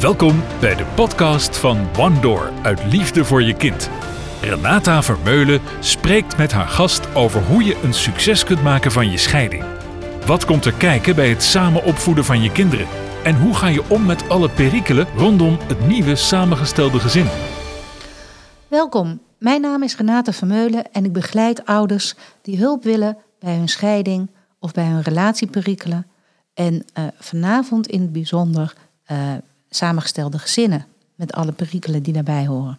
Welkom bij de podcast van One Door uit Liefde voor je kind. Renata Vermeulen spreekt met haar gast over hoe je een succes kunt maken van je scheiding. Wat komt er kijken bij het samen opvoeden van je kinderen? En hoe ga je om met alle perikelen rondom het nieuwe samengestelde gezin? Welkom, mijn naam is Renate Vermeulen en ik begeleid ouders die hulp willen bij hun scheiding of bij hun relatieperikelen. En uh, vanavond in het bijzonder uh, samengestelde gezinnen met alle perikelen die daarbij horen.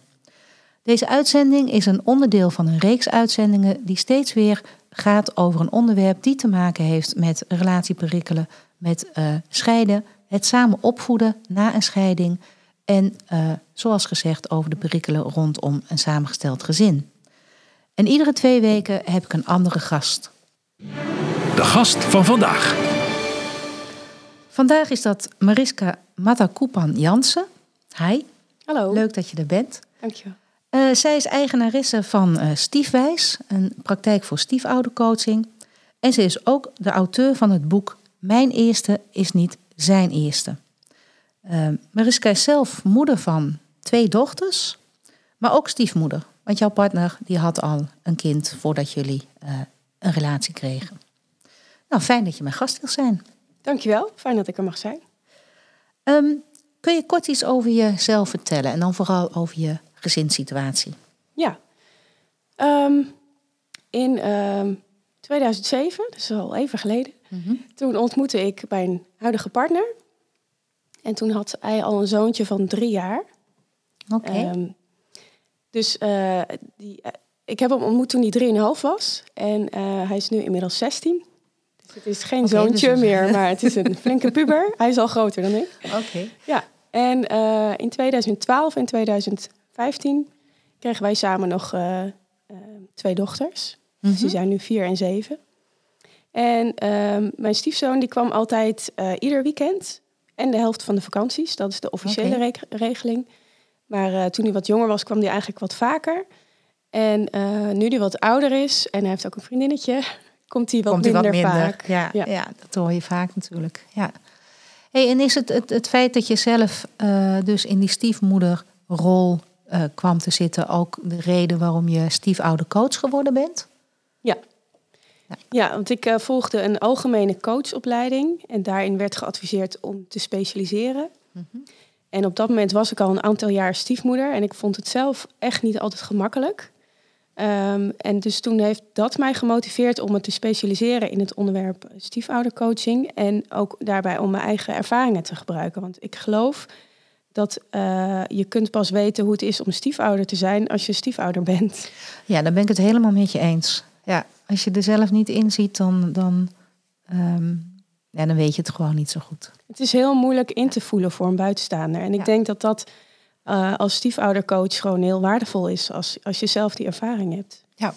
Deze uitzending is een onderdeel van een reeks uitzendingen die steeds weer gaat over een onderwerp die te maken heeft met relatieperikelen, met uh, scheiden, het samen opvoeden na een scheiding en uh, zoals gezegd over de perikelen rondom een samengesteld gezin. En iedere twee weken heb ik een andere gast. De gast van vandaag. Vandaag is dat Mariska Matakupan Jansen. Hi. Hallo. Leuk dat je er bent. Dankjewel. Uh, zij is eigenaresse van uh, Stiefwijs, een praktijk voor stiefoudercoaching. En ze is ook de auteur van het boek Mijn Eerste is niet zijn eerste. Uh, Mariska is zelf moeder van twee dochters, maar ook stiefmoeder. Want jouw partner die had al een kind voordat jullie een relatie kregen. Nou, fijn dat je mijn gast wil zijn. Dankjewel, fijn dat ik er mag zijn. Um, kun je kort iets over jezelf vertellen en dan vooral over je gezinssituatie? Ja. Um, in um, 2007, dus al even geleden, mm -hmm. toen ontmoette ik mijn huidige partner. En toen had hij al een zoontje van drie jaar. Oké. Okay. Dus uh, die, uh, ik heb hem ontmoet toen hij drieënhalf was. En uh, hij is nu inmiddels 16. Het is geen okay, zoontje dus meer, maar het is een flinke puber. Hij is al groter dan ik. Oké. Okay. Ja. En uh, in 2012 en 2015 kregen wij samen nog uh, uh, twee dochters. Mm -hmm. Dus die zijn nu vier en zeven. En mijn stiefzoon die kwam altijd ieder weekend en de helft van de vakanties. Dat is de officiële okay. re regeling. Maar toen hij wat jonger was, kwam hij eigenlijk wat vaker. En nu hij wat ouder is en hij heeft ook een vriendinnetje, komt hij wat, komt minder, wat minder vaak. Ja, ja. ja, dat hoor je vaak natuurlijk. Ja. Hey, en is het, het het feit dat je zelf uh, dus in die stiefmoederrol uh, kwam te zitten ook de reden waarom je stiefouder coach geworden bent? Ja. Ja, ja want ik uh, volgde een algemene coachopleiding en daarin werd geadviseerd om te specialiseren. Mm -hmm. En op dat moment was ik al een aantal jaar stiefmoeder en ik vond het zelf echt niet altijd gemakkelijk. Um, en dus toen heeft dat mij gemotiveerd om me te specialiseren in het onderwerp stiefoudercoaching. En ook daarbij om mijn eigen ervaringen te gebruiken. Want ik geloof dat uh, je kunt pas weten hoe het is om stiefouder te zijn als je stiefouder bent. Ja, daar ben ik het helemaal met je eens. Ja, als je er zelf niet in ziet, dan, dan, um, ja, dan weet je het gewoon niet zo goed. Het is heel moeilijk in te voelen voor een buitenstaander. En ik ja. denk dat dat uh, als stiefoudercoach gewoon heel waardevol is als, als je zelf die ervaring hebt. Ja.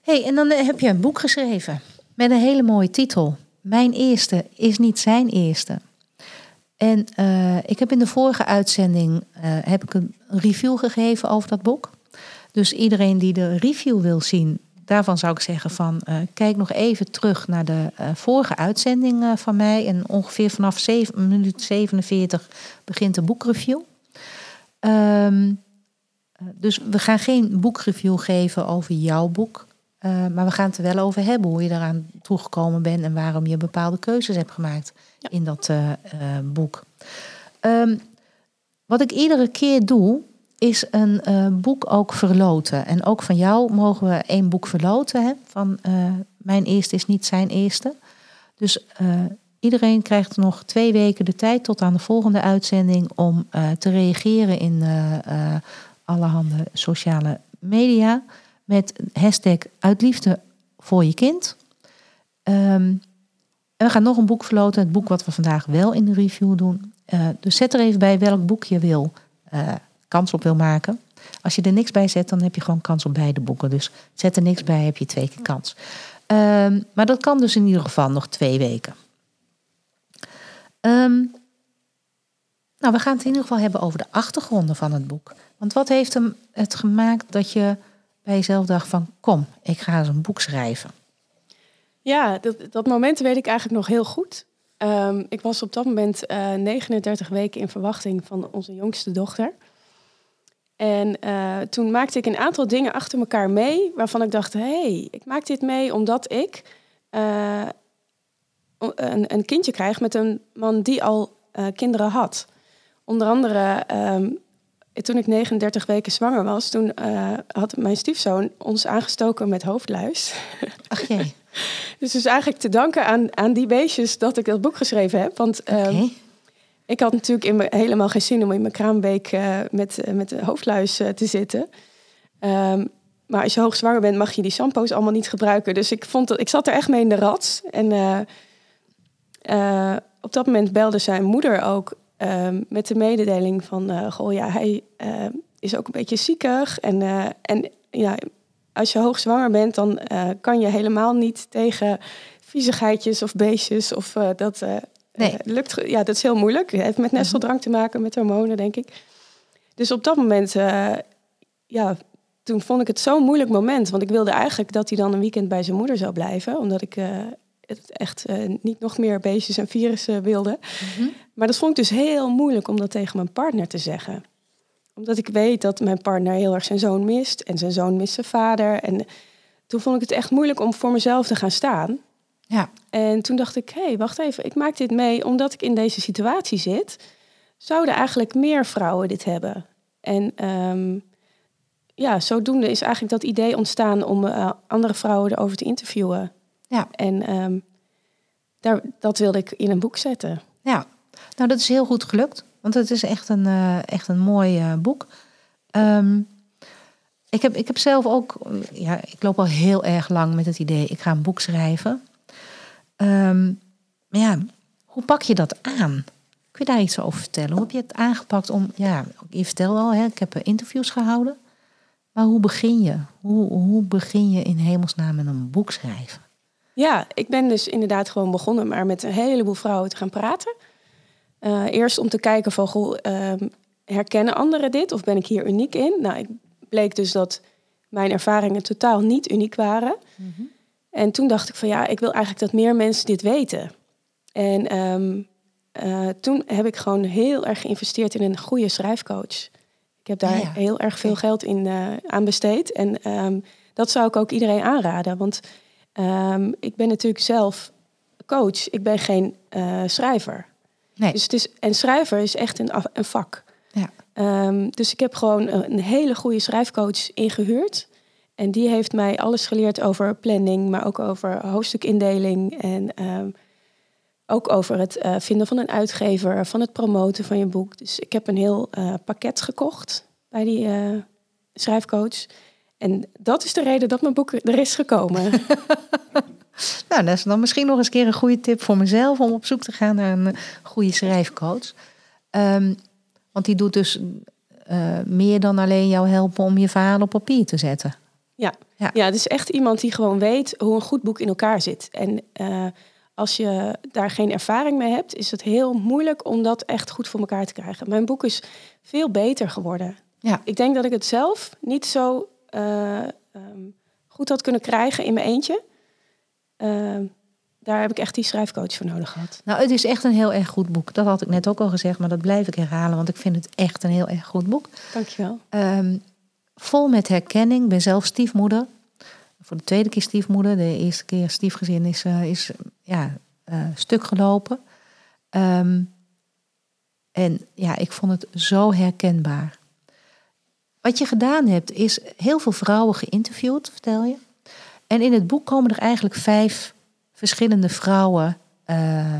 hey, en dan heb je een boek geschreven met een hele mooie titel. Mijn eerste is niet zijn eerste. En uh, ik heb in de vorige uitzending heb ik een review gegeven over dat boek. Dus iedereen die de review wil zien, daarvan zou ik zeggen van uh, kijk nog even terug naar de uh, vorige uitzending uh, van mij. En ongeveer vanaf 7, minuut 47 begint de boekreview. Um, dus we gaan geen boekreview geven over jouw boek. maar we gaan het er wel over hebben hoe je eraan toegekomen bent en waarom je bepaalde keuzes hebt gemaakt ja. in dat boek. Um, wat ik iedere keer doe, is een uh, boek ook verloten. En ook van jou mogen we één boek verloten. Hè? Van uh, mijn eerste is niet zijn eerste. Dus uh, iedereen krijgt nog twee weken de tijd tot aan de volgende uitzending om te reageren in allerhande sociale media. Met hashtag uit liefde voor je kind. En we gaan nog een boek verloten. Het boek wat we vandaag wel in de review doen. dus zet er even bij welk boek je wil kans op wil maken. Als je er niks bij zet, dan heb je gewoon kans op beide boeken. Dus zet er niks bij, heb je twee keer kans. Um, maar dat kan dus in ieder geval nog twee weken. Um, nou, we gaan het in ieder geval hebben over de achtergronden van het boek. Want wat heeft hem het gemaakt dat je bij jezelf dacht van... kom, ik ga eens een boek schrijven? Ja, dat, dat moment weet ik eigenlijk nog heel goed. Ehm, ik was op dat moment 39 weken in verwachting van onze jongste dochter. En toen maakte ik een aantal dingen achter elkaar mee, waarvan ik dacht: hé, hey, ik maak dit mee omdat ik een, een, kindje krijg met een man die al kinderen had. Onder andere ehm, toen ik 39 weken zwanger was, toen had mijn stiefzoon ons aangestoken met hoofdluis. Ach jee. dus dus eigenlijk te danken aan, aan die beestjes dat ik dat boek geschreven heb. Want um, ik had natuurlijk in helemaal geen zin om in mijn kraambeek uh, met, uh, met de hoofdluis te zitten. Um, maar als je hoogzwanger bent, mag je die shampoos allemaal niet gebruiken. Dus ik, vond dat, ik zat er echt mee in de rat. En op dat moment belde zijn moeder ook Ehm, met de mededeling van, goh, ja, hij is ook een beetje ziekig. En, en ja, als je hoogzwanger bent, dan kan je helemaal niet tegen viezigheidjes of beestjes. Of dat nee. lukt. Ja, dat is heel moeilijk. Het heeft met mhm. nesteldrang te maken, met hormonen, denk ik. Dus op dat moment, ja, toen vond ik het zo'n moeilijk moment. Want ik wilde eigenlijk dat hij dan een weekend bij zijn moeder zou blijven. Omdat ik het echt uh, niet nog meer beestjes en virussen wilde. Mhm. Maar dat vond ik dus heel moeilijk om dat tegen mijn partner te zeggen. Omdat ik weet dat mijn partner heel erg zijn zoon mist. En zijn zoon mist zijn vader. En toen vond ik het echt moeilijk om voor mezelf te gaan staan. Ja. En toen dacht ik, hé, hey, wacht even. Ik maak dit mee omdat ik in deze situatie zit. Zouden eigenlijk meer vrouwen dit hebben? En um, ja, zodoende is eigenlijk dat idee ontstaan om uh, andere vrouwen erover te interviewen. Ja. En um, daar, dat wilde ik in een boek zetten. Ja, nou dat is heel goed gelukt. Want het is echt een, uh, echt een mooi uh, boek. Um, ik, heb, ik heb zelf ook, ja, ik loop al heel erg lang met het idee, ik ga een boek schrijven. Um, maar ja, hoe pak je dat aan? Kun je daar iets over vertellen? Hoe heb je het aangepakt om, ja, je vertelde al, hè, ik heb interviews gehouden. Maar hoe begin je? Hoe, hoe begin je in hemelsnaam met een boek schrijven? Ja, ik ben dus inderdaad gewoon begonnen maar met een heleboel vrouwen te gaan praten. Uh, eerst om te kijken van, goh, uh, herkennen anderen dit of ben ik hier uniek in? Nou, ik bleek dus dat mijn ervaringen totaal niet uniek waren. Mhm. En toen dacht ik van ja, ik wil eigenlijk dat meer mensen dit weten. En um, uh, toen heb ik gewoon heel erg geïnvesteerd in een goede schrijfcoach. Ik heb daar heel erg veel geld in uh, aan besteed. En um, dat zou ik ook iedereen aanraden. Want Um, ik ben natuurlijk zelf coach. Ik ben geen uh, schrijver. Nee. Dus het is, en schrijver is echt een, een vak. Ja. Dus ik heb gewoon een, hele goede schrijfcoach ingehuurd. En die heeft mij alles geleerd over planning, maar ook over hoofdstukindeling. En um, ook over het uh, vinden van een uitgever, van het promoten van je boek. Dus ik heb een heel uh, pakket gekocht bij die schrijfcoach. En dat is de reden dat mijn boek er is gekomen. nou, dat is dan misschien nog eens keer een goede tip voor mezelf om op zoek te gaan naar een goede schrijfcoach. Um, want die doet dus uh, meer dan alleen jou helpen om je verhaal op papier te zetten. Ja, ja. ja het is echt iemand die gewoon weet hoe een goed boek in elkaar zit. En uh, als je daar geen ervaring mee hebt, is het heel moeilijk om dat echt goed voor elkaar te krijgen. Mijn boek is veel beter geworden. Ja. Ik denk dat ik het zelf niet zo uh, um, goed had kunnen krijgen in mijn eentje. Uh, daar heb ik echt die schrijfcoach voor nodig gehad. Nou, het is echt een heel erg goed boek. Dat had ik net ook al gezegd, maar dat blijf ik herhalen, want ik vind het echt een heel erg goed boek. Dankjewel. Um, vol met herkenning. Ik ben zelf stiefmoeder. Voor de tweede keer stiefmoeder. De eerste keer stiefgezin is, uh, is ja, uh, stuk gelopen. Um, en ja, ik vond het zo herkenbaar. Wat je gedaan hebt, is heel veel vrouwen geïnterviewd, vertel je. En in het boek komen er eigenlijk vijf verschillende vrouwen uh,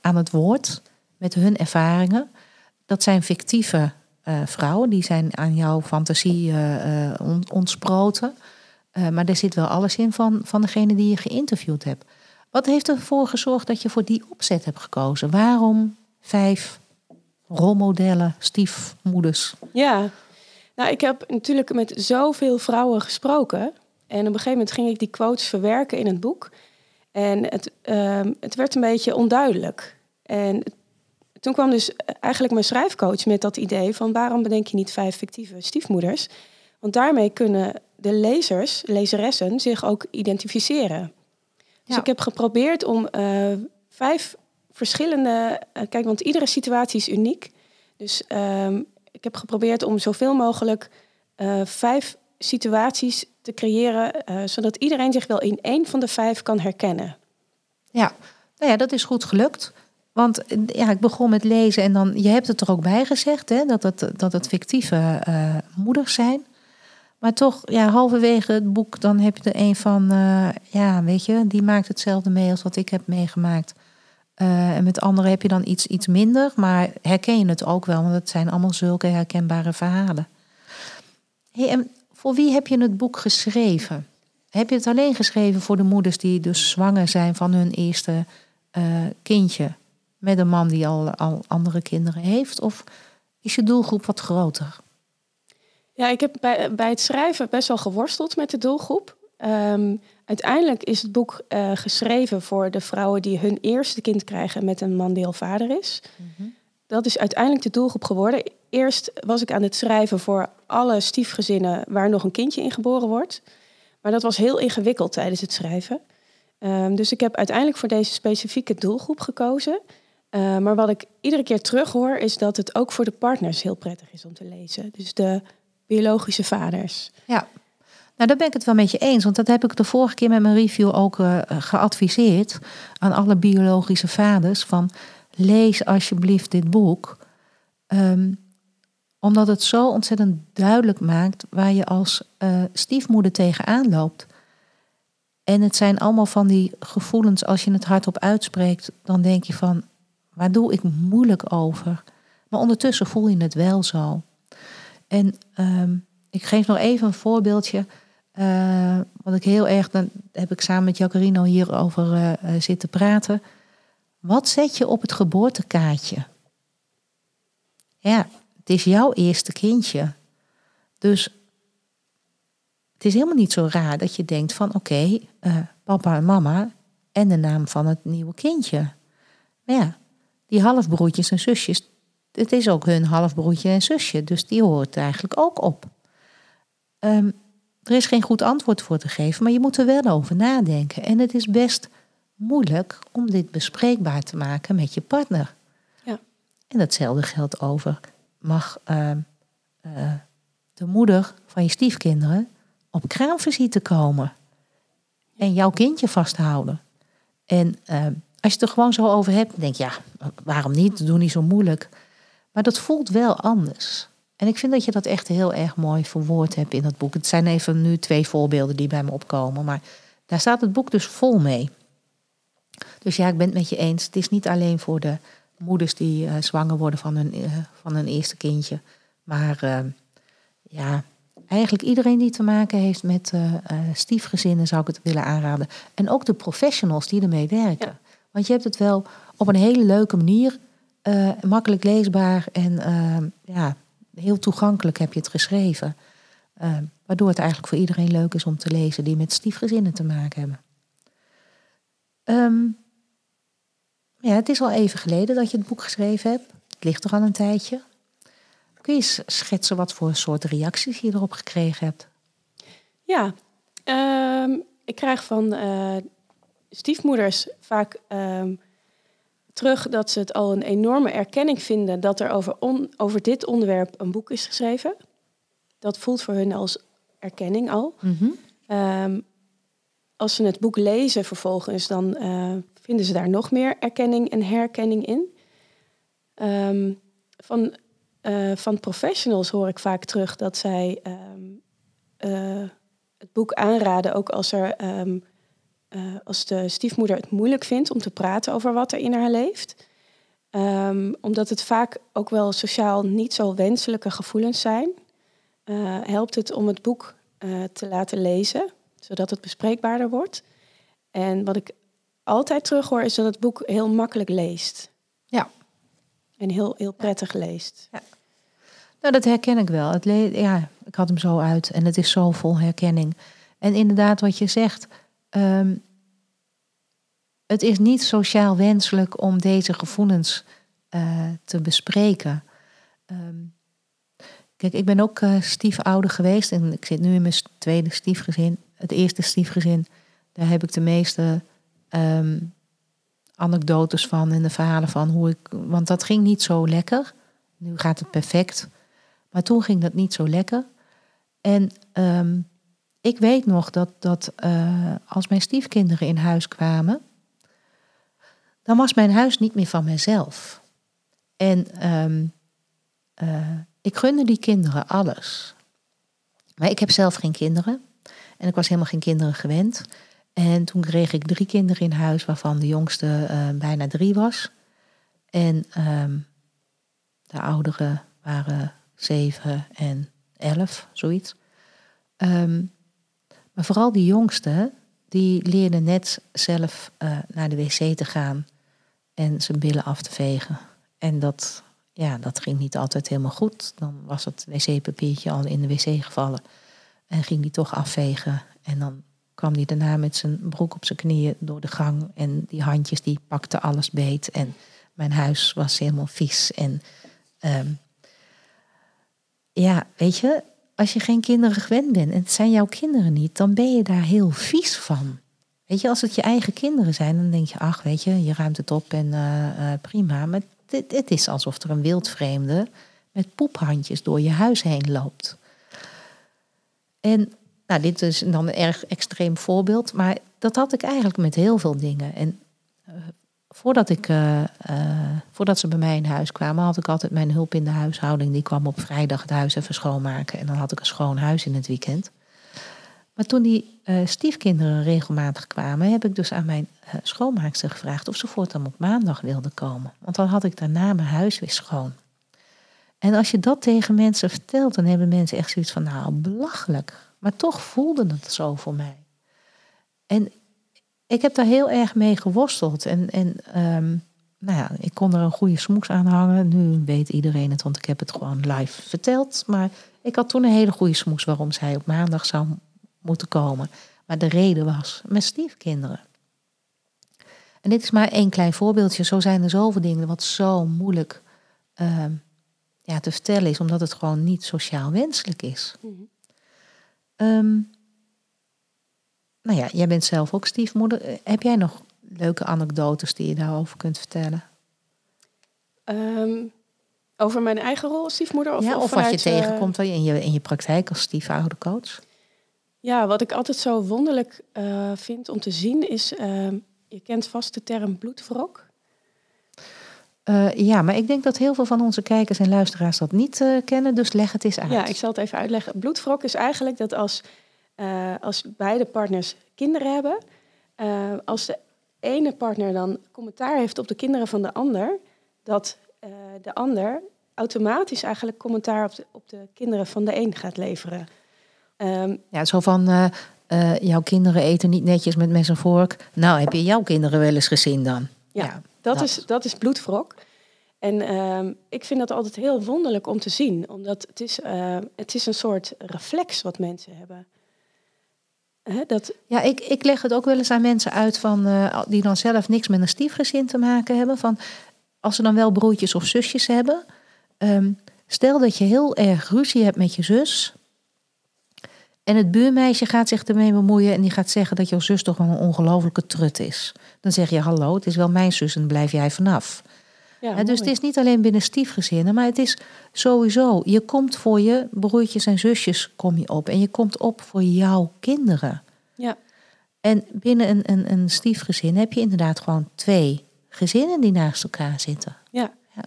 aan het woord met hun ervaringen. Dat zijn fictieve uh, vrouwen, die zijn aan jouw fantasie uh, ontsproten. maar er zit wel alles in van, van degene die je geïnterviewd hebt. Wat heeft ervoor gezorgd dat je voor die opzet hebt gekozen? Waarom vijf rolmodellen, stiefmoeders? Ja, nou, ik heb natuurlijk met zoveel vrouwen gesproken. En op een gegeven moment ging ik die quotes verwerken in het boek. En het, um, het werd een beetje onduidelijk. En toen kwam dus eigenlijk mijn schrijfcoach met dat idee van waarom bedenk je niet vijf fictieve stiefmoeders? Want daarmee kunnen de lezers, lezeressen, zich ook identificeren. Dus ik heb geprobeerd om uh, vijf verschillende. kijk, want iedere situatie is uniek. Dus ehm, ik heb geprobeerd om zoveel mogelijk vijf situaties te creëren, zodat iedereen zich wel in één van de vijf kan herkennen. Ja, nou ja, dat is goed gelukt. Want ja, ik begon met lezen en dan, je hebt het er ook bij gezegd, hè, dat, het, dat het fictieve uh, moeders zijn. Maar toch, ja, halverwege het boek, dan heb je er een van, uh, ja, weet je, die maakt hetzelfde mee als wat ik heb meegemaakt. Uh, en met anderen heb je dan iets, iets minder, maar herken je het ook wel, want het zijn allemaal zulke herkenbare verhalen. Hey, en voor wie heb je het boek geschreven? Heb je het alleen geschreven voor de moeders die dus zwanger zijn van hun eerste uh, kindje? Met een man die al, al andere kinderen heeft? Of is je doelgroep wat groter? Ja, ik heb bij, bij het schrijven best wel geworsteld met de doelgroep. Um, uiteindelijk is het boek uh, geschreven voor de vrouwen die hun eerste kind krijgen met een man die al vader is. Mm -hmm. Dat is uiteindelijk de doelgroep geworden. Eerst was ik aan het schrijven voor alle stiefgezinnen waar nog een kindje in geboren wordt. Maar dat was heel ingewikkeld tijdens het schrijven. Um, dus ik heb uiteindelijk voor deze specifieke doelgroep gekozen. Uh, maar wat ik iedere keer terug hoor, is dat het ook voor de partners heel prettig is om te lezen. Dus de biologische vaders. Ja, nou daar ben ik het wel met je eens. Want dat heb ik de vorige keer met mijn review ook uh, geadviseerd aan alle biologische vaders. Van lees alsjeblieft dit boek. Um, omdat het zo ontzettend duidelijk maakt waar je als uh, stiefmoeder tegenaan loopt. En het zijn allemaal van die gevoelens, als je het hardop uitspreekt, dan denk je van, waar doe ik moeilijk over? Maar ondertussen voel je het wel zo. En um, ik geef nog even een voorbeeldje. Uh, wat ik heel erg, dan heb ik samen met Jacarino hierover uh, zitten praten. Wat zet je op het geboortekaartje? Ja, het is jouw eerste kindje. Dus het is helemaal niet zo raar dat je denkt van oké, papa en mama en de naam van het nieuwe kindje. Maar ja, die halfbroertjes en zusjes, het is ook hun halfbroertje en zusje, dus die hoort eigenlijk ook op. Um, er is geen goed antwoord voor te geven, maar je moet er wel over nadenken. En het is best moeilijk om dit bespreekbaar te maken met je partner. Ja. En datzelfde geldt over mag uh, uh, de moeder van je stiefkinderen op kraamvisite komen en jouw kindje vasthouden. En uh, als je het er gewoon zo over hebt, denk je, ja, waarom niet? Doe niet zo moeilijk. Maar dat voelt wel anders. En ik vind dat je dat echt heel erg mooi verwoord hebt in dat boek. Het zijn even nu twee voorbeelden die bij me opkomen, maar daar staat het boek dus vol mee. Dus ja, ik ben het met je eens. Het is niet alleen voor de moeders die uh, zwanger worden van hun, uh, van hun eerste kindje. Maar uh, ja, eigenlijk iedereen die te maken heeft met stiefgezinnen zou ik het willen aanraden. En ook de professionals die ermee werken. Want je hebt het wel op een hele leuke manier, makkelijk leesbaar en ja, heel toegankelijk heb je het geschreven. waardoor het eigenlijk voor iedereen leuk is om te lezen die met stiefgezinnen te maken hebben. Um, ja, het is al even geleden dat je het boek geschreven hebt. Het ligt er al een tijdje. Kun je schetsen wat voor soort reacties je erop gekregen hebt? Ja, um, ik krijg van stiefmoeders vaak um, terug dat ze het al een enorme erkenning vinden dat er over, on, over dit onderwerp een boek is geschreven. Dat voelt voor hun als erkenning al. Mm -hmm. um, als ze het boek lezen vervolgens, dan uh, vinden ze daar nog meer erkenning en herkenning in. Um, van, uh, van professionals hoor ik vaak terug dat zij um, uh, het boek aanraden, ook als, er, um, uh, als de stiefmoeder het moeilijk vindt om te praten over wat er in haar leeft. omdat het vaak ook wel sociaal niet zo wenselijke gevoelens zijn, helpt het om het boek te laten lezen, zodat het bespreekbaarder wordt. En wat ik altijd terughoor, is dat het boek heel makkelijk leest. Ja. En heel, heel prettig leest. Ja. Nou, dat herken ik wel. Het ja, ik had hem zo uit en het is zo vol herkenning. En inderdaad, wat je zegt, um, het is niet sociaal wenselijk om deze gevoelens uh, te bespreken. Um, kijk, ik ben ook uh, stiefouder geweest en ik zit nu in mijn tweede stiefgezin. Het eerste stiefgezin, daar heb ik de meeste um, anekdotes van en de verhalen van hoe ik. Want dat ging niet zo lekker. Nu gaat het perfect. Maar toen ging dat niet zo lekker. En ehm, ik weet nog dat, dat uh, als mijn stiefkinderen in huis kwamen, dan was mijn huis niet meer van mezelf. En um, uh, ik gunde die kinderen alles. Maar ik heb zelf geen kinderen. En ik was helemaal geen kinderen gewend. En toen kreeg ik drie kinderen in huis, waarvan de jongste uh, bijna drie was. En um, de oudere waren zeven en elf, zoiets. Um, maar vooral die jongste, die leerde net zelf uh, naar de wc te gaan en zijn billen af te vegen. En dat, ja, dat ging niet altijd helemaal goed. Dan was het wc-papiertje al in de wc gevallen. En ging die toch afvegen. En dan kwam hij daarna met zijn broek op zijn knieën door de gang. En die handjes die pakten alles beet. En mijn huis was helemaal vies. En um, ja, weet je, als je geen kinderen gewend bent en het zijn jouw kinderen niet, dan ben je daar heel vies van. Weet je, als het je eigen kinderen zijn, dan denk je, ach, weet je, je ruimt het op en uh, uh, prima. Maar het, het is alsof er een wildvreemde met poephandjes door je huis heen loopt. En nou, dit is dan een erg extreem voorbeeld, maar dat had ik eigenlijk met heel veel dingen. En uh, voordat, ik, uh, uh, voordat ze bij mij in huis kwamen, had ik altijd mijn hulp in de huishouding. Die kwam op vrijdag het huis even schoonmaken. En dan had ik een schoon huis in het weekend. Maar toen die uh, stiefkinderen regelmatig kwamen, heb ik dus aan mijn schoonmaakster gevraagd of ze voortaan op maandag wilde komen. Want dan had ik daarna mijn huis weer schoon. En als je dat tegen mensen vertelt, dan hebben mensen echt zoiets van, nou, belachelijk. Maar toch voelde het zo voor mij. En ik heb daar heel erg mee geworsteld. En, en um, nou ja, ik kon er een goede smoes aan hangen. Nu weet iedereen het, want ik heb het gewoon live verteld. Maar ik had toen een hele goede smoes waarom zij op maandag zou moeten komen. Maar de reden was mijn stiefkinderen. En dit is maar één klein voorbeeldje. Zo zijn er zoveel dingen wat zo moeilijk um, ja, te vertellen is, omdat het gewoon niet sociaal wenselijk is. Mm um, nou ja, jij bent zelf ook stiefmoeder. Heb jij nog leuke anekdotes die je daarover kunt vertellen? Um, over mijn eigen rol als stiefmoeder? Of, ja, of, of wat je tegenkomt in je, in je praktijk als stiefoudercoach? Ja, wat ik altijd zo wonderlijk uh, vind om te zien is... Uh, je kent vast de term bloedwrok. Uh, ja, maar ik denk dat heel veel van onze kijkers en luisteraars dat niet kennen. Dus leg het eens uit. Ja, ik zal het even uitleggen. Bloedwrok is eigenlijk dat als uh, als beide partners kinderen hebben, uh, als de ene partner dan commentaar heeft op de kinderen van de ander, dat uh, de ander automatisch eigenlijk commentaar op de, op de kinderen van de een gaat leveren. Um, ja, zo van jouw kinderen eten niet netjes met mes en vork. Nou, heb je jouw kinderen wel eens gezien dan? Ja, ja dat, dat, Is, dat is bloedwrok. En uh, ik vind dat altijd heel wonderlijk om te zien, omdat het is, uh, het is een soort reflex wat mensen hebben dat... Ja, ik, ik leg het ook wel eens aan mensen uit van, uh, die dan zelf niks met een stiefgezin te maken hebben. Van, als ze dan wel broertjes of zusjes hebben. Um, stel dat je heel erg ruzie hebt met je zus. En het buurmeisje gaat zich ermee bemoeien en die gaat zeggen dat jouw zus toch wel een ongelofelijke trut is. Dan zeg je hallo, het is wel mijn zus en blijf jij vanaf. Ja, dus het is niet alleen binnen stiefgezinnen, maar het is sowieso. Je komt voor je broertjes en zusjes kom je op. En je komt op voor jouw kinderen. Ja. En binnen een, een, een stiefgezin heb je inderdaad gewoon twee gezinnen die naast elkaar zitten. Ja, ja.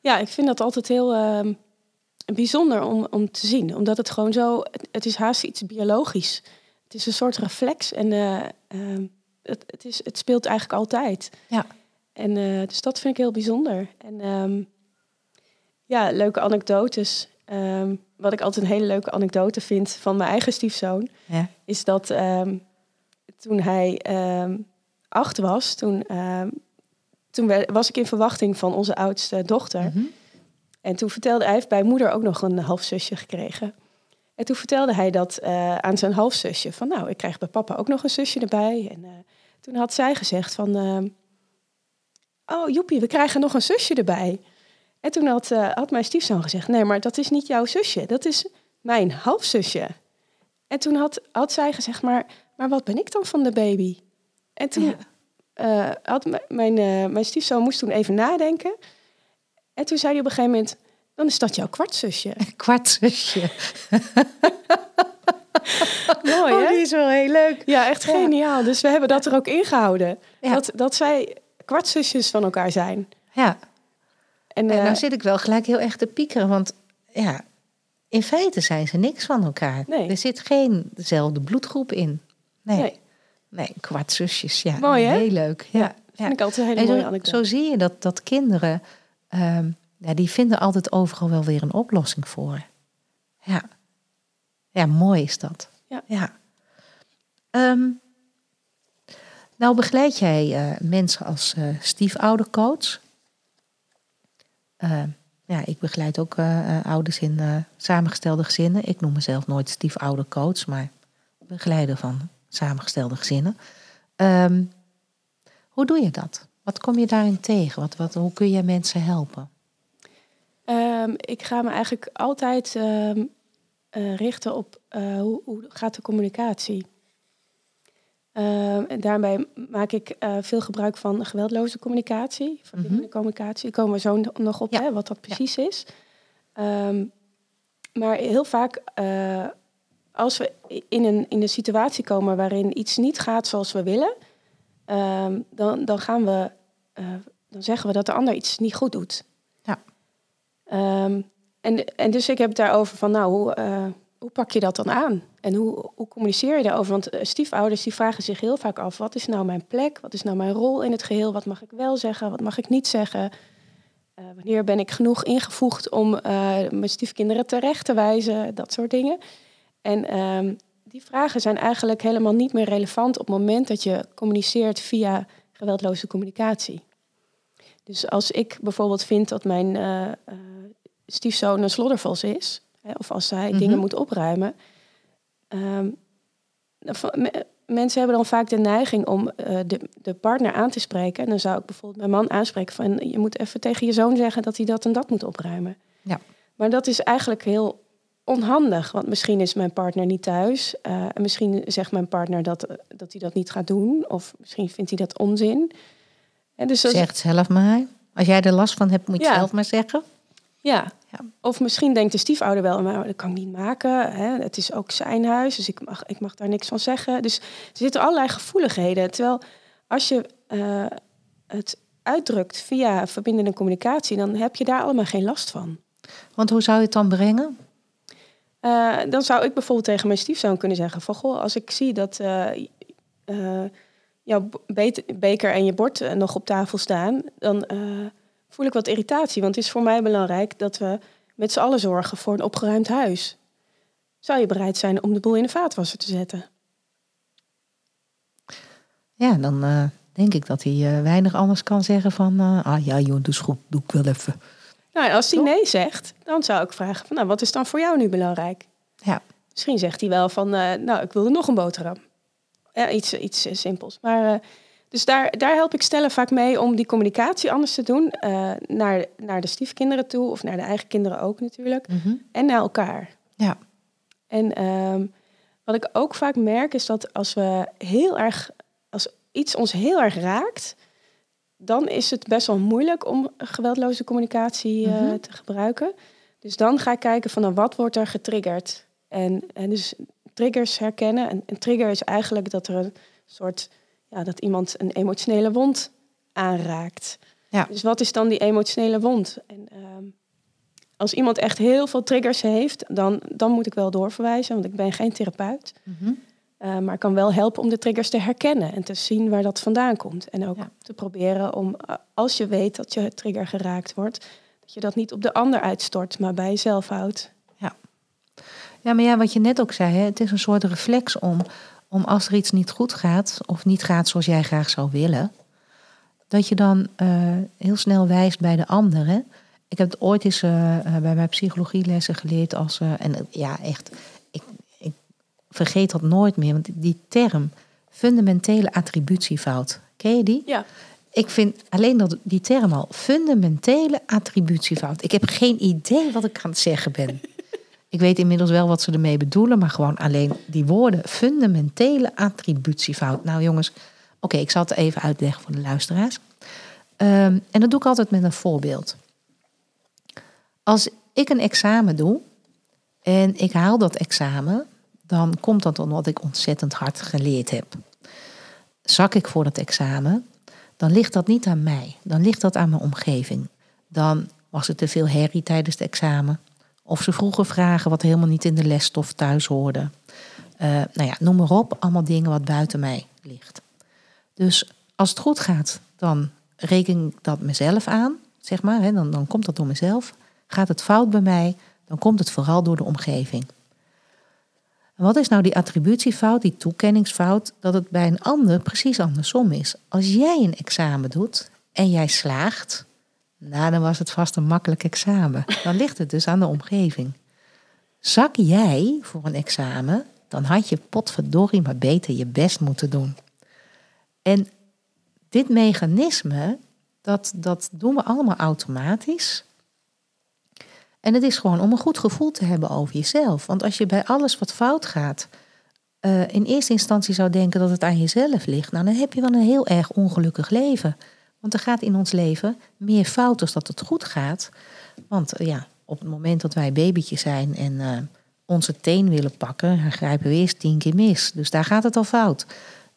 ja ik vind dat altijd heel uh, bijzonder om, om te zien. Omdat het gewoon zo, het, is haast iets biologisch. Het is een soort reflex en uh, uh, het, het, is, het speelt eigenlijk altijd. Ja. En uh, dus dat vind ik heel bijzonder. En um, ja, leuke anekdotes. Um, wat ik altijd een hele leuke anekdote vind van mijn eigen stiefzoon, ja. is dat um, toen hij acht was, toen, toen was ik in verwachting van onze oudste dochter. Mm -hmm. En toen vertelde hij, heeft bij moeder ook nog een halfzusje gekregen. En toen vertelde hij dat uh, aan zijn halfzusje. Van nou, ik krijg bij papa ook nog een zusje erbij. En uh, toen had zij gezegd van... Oh joepie, we krijgen nog een zusje erbij. En toen had, uh, had mijn stiefzoon gezegd, nee, maar dat is niet jouw zusje, dat is mijn halfzusje. En toen had, had zij gezegd, maar, maar wat ben ik dan van de baby? En toen, ja. uh, had mijn, uh, mijn stiefzoon moest toen even nadenken. En toen zei hij op een gegeven moment, dan is dat jouw kwartzusje. Kwartzusje. Mooi, oh, hè? die is wel heel leuk. Ja, echt geniaal. Dus we hebben dat er ook ingehouden. Ja. Dat, dat zij kwartzusjes van elkaar zijn. Ja. En, En uh, nou zit ik wel gelijk heel erg te piekeren, want ja, in feite zijn ze niks van elkaar. Nee. Er zit geen dezelfde bloedgroep in. Nee. Nee. Nee, kwartzusjes, ja. Mooi, hè? Heel leuk. Ja. ja, vind ik altijd een hele En mooie zo, anekdote. zo zie je dat, dat kinderen, ehm, ja, die vinden altijd overal wel weer een oplossing voor. Ja, ja mooi is dat. Ja. ja. Ehm, nou begeleid jij eh, mensen als eh stiefoudercoach. Ehm, ja, ik begeleid ook eh, eh, ouders in eh, samengestelde gezinnen. Ik noem mezelf nooit stiefoudercoach, maar begeleider van samengestelde gezinnen. Ehm, hoe doe je dat? Wat kom je daarin tegen? Wat, wat, hoe kun je mensen helpen? Ehm, ik ga me eigenlijk altijd ehm, eh, richten op eh, hoe, hoe gaat de communicatie. Ehm, en daarbij maak ik eh, veel gebruik van geweldloze communicatie, verbindende communicatie. Daar komen we zo no- nog op, Ja. hè, wat dat precies is. Ehm, maar heel vaak, eh, als we in een, in een situatie komen waarin iets niet gaat zoals we willen, ehm, dan, dan gaan we, eh, dan zeggen we dat de ander iets niet goed doet. Ja. En, en dus ik heb het daarover van, nou, hoe, hoe pak je dat dan aan? En hoe, hoe communiceer je daarover? Want eh, stiefouders die vragen zich heel vaak af, wat is nou mijn plek? Wat is nou mijn rol in het geheel? Wat mag ik wel zeggen? Wat mag ik niet zeggen? Eh, wanneer ben ik genoeg ingevoegd om eh, mijn stiefkinderen terecht te wijzen? Dat soort dingen. En ehm, die vragen zijn eigenlijk helemaal niet meer relevant op het moment dat je communiceert via geweldloze communicatie. Dus als ik bijvoorbeeld vind dat mijn stiefzoon een sloddervals is, hè, of als hij Mhm. dingen moet opruimen, ehm, me- mensen hebben dan vaak de neiging om eh, de, de partner aan te spreken. En dan zou ik bijvoorbeeld mijn man aanspreken van je moet even tegen je zoon zeggen dat hij dat en dat moet opruimen. Ja. Maar dat is eigenlijk heel onhandig, want misschien is mijn partner niet thuis. eh, en misschien zegt mijn partner dat, eh, dat hij dat niet gaat doen. Of misschien vindt hij dat onzin. En dus Zeg het zelf maar. Als jij er last van hebt, moet je Ja. zelf maar zeggen. Ja. Ja. Of misschien denkt de stiefouder wel, maar dat kan ik niet maken. Hè? Het is ook zijn huis, dus ik mag, ik mag daar niks van zeggen. Dus er zitten allerlei gevoeligheden. Terwijl als je eh, het uitdrukt via verbindende communicatie, dan heb je daar allemaal geen last van. Want hoe zou je het dan brengen? Eh, dan zou ik bijvoorbeeld tegen mijn stiefzoon kunnen zeggen: van goh, als ik zie dat eh, jouw beker en je bord nog op tafel staan, dan voel ik wat irritatie. Want het is voor mij belangrijk dat we met z'n allen zorgen voor een opgeruimd huis. Zou je bereid zijn om de boel in de vaatwasser te zetten? Ja, dan eh, denk ik dat hij eh, weinig anders kan zeggen van... eh, ah ja, joh, doe goed, doe ik wel even. Nou, en als hij nee zegt, dan zou ik vragen: van, nou, wat is dan voor jou nu belangrijk? Ja. Misschien zegt hij wel van, nou, ik wilde nog een boterham. Ja, iets, iets simpels. Maar, dus daar, daar help ik stellen vaak mee om die communicatie anders te doen. eh, naar, naar de stiefkinderen toe, of naar de eigen kinderen ook natuurlijk. Mhm. En naar elkaar. Ja. En ehm, wat ik ook vaak merk is dat als we heel erg, als iets ons heel erg raakt, dan is het best wel moeilijk om geweldloze communicatie eh, Mhm. te gebruiken. Dus dan ga ik kijken van nou, wat wordt er getriggerd. En, en dus triggers herkennen. En een trigger is eigenlijk dat er een soort, ja, dat iemand een emotionele wond aanraakt. Ja. Dus wat is dan die emotionele wond? En ehm, als iemand echt heel veel triggers heeft, dan, dan moet ik wel doorverwijzen, want ik ben geen therapeut. Mhm. Uh, maar kan wel helpen om de triggers te herkennen en te zien waar dat vandaan komt. En ook Ja. te proberen om, uh, als je weet dat je trigger geraakt wordt, dat je dat niet op de ander uitstort, maar bij jezelf houdt. Ja, maar ja, wat je net ook zei, hè, het is een soort reflex om, om als er iets niet goed gaat, of niet gaat zoals jij graag zou willen, dat je dan eh, heel snel wijst bij de ander. Hè? Ik heb het ooit eens eh, eh, bij mijn psychologielessen geleerd als, en ja, echt, ik, ik vergeet dat nooit meer, want die term fundamentele attributiefout, ken je die? Ja. Ik vind alleen dat die term al fundamentele attributiefout. Ik heb geen idee wat ik aan het zeggen ben. Ik weet inmiddels wel wat ze ermee bedoelen, maar gewoon alleen die woorden fundamentele attributiefout. Nou jongens, Oké, ik zal het even uitleggen voor de luisteraars. Ehm, en dat doe ik altijd met een voorbeeld. Als ik een examen doe en ik haal dat examen, dan komt dat omdat ik ontzettend hard geleerd heb. Zak ik voor dat examen, dan ligt dat niet aan mij. Dan ligt dat aan mijn omgeving. Dan was er te veel herrie tijdens het examen. Of ze vroegen vragen wat helemaal niet in de lesstof thuis hoorde. Uh, nou ja, noem maar op, allemaal dingen wat buiten mij ligt. Dus als het goed gaat, dan reken ik dat mezelf aan, zeg maar. Hè, dan, dan komt dat door mezelf. Gaat het fout bij mij, dan komt het vooral door de omgeving. Wat is nou die attributiefout, die toekenningsfout? Dat het bij een ander precies andersom is. Als jij een examen doet en jij slaagt, nou dan was het vast een makkelijk examen. Dan ligt het dus aan de omgeving. Zak jij voor een examen, dan had je potverdorie maar beter je best moeten doen. En dit mechanisme, dat, dat doen we allemaal automatisch. En het is gewoon om een goed gevoel te hebben over jezelf. Want als je bij alles wat fout gaat, uh, in eerste instantie zou denken dat het aan jezelf ligt, nou dan heb je wel een heel erg ongelukkig leven. Want er gaat in ons leven meer fout als dat het goed gaat. Want uh, ja, op het moment dat wij babytje zijn en uh, onze teen willen pakken, dan grijpen we eerst tien keer mis. Dus daar gaat het al fout.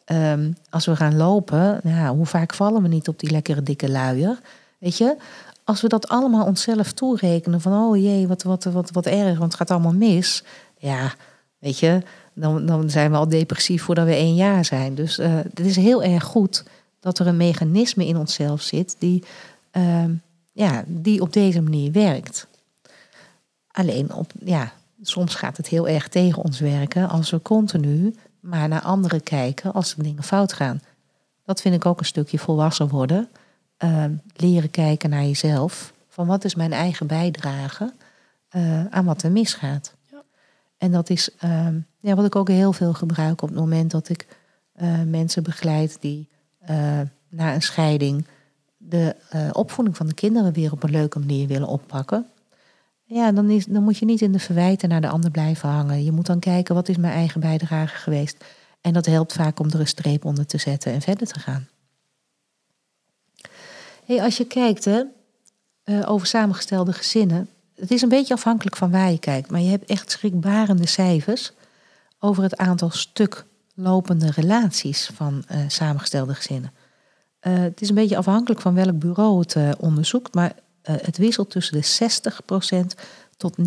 Um, als we gaan lopen, hoe vaak vallen we niet op die lekkere dikke luier? Weet je, als we dat allemaal onszelf toerekenen van oh jee, wat, wat, wat, wat erg, want het gaat allemaal mis. Ja, weet je, dan, dan zijn we al depressief voordat we één jaar zijn. Dus uh, het is heel erg goed dat er een mechanisme in onszelf zit die, uh, ja, die op deze manier werkt. Alleen op, ja, soms gaat het heel erg tegen ons werken als we continu maar naar anderen kijken als er dingen fout gaan. Dat vind ik ook een stukje volwassen worden. Uh, leren kijken naar jezelf. Van wat is mijn eigen bijdrage uh, aan wat er misgaat. Ja. En dat is uh, ja, wat ik ook heel veel gebruik op het moment dat ik eh, mensen begeleid die na een scheiding de opvoeding van de kinderen weer op een leuke manier willen oppakken. Ja, dan, is, dan moet je niet in de verwijten naar de ander blijven hangen. Je moet dan kijken, wat is mijn eigen bijdrage geweest? En dat helpt vaak om er een streep onder te zetten en verder te gaan. Hey, als je kijkt hè, uh, over samengestelde gezinnen, het is een beetje afhankelijk van waar je kijkt, maar je hebt echt schrikbarende cijfers over het aantal stuk lopende relaties van uh, samengestelde gezinnen. Uh, het is een beetje afhankelijk van welk bureau het onderzoekt, maar het wisselt tussen de 60% tot 90%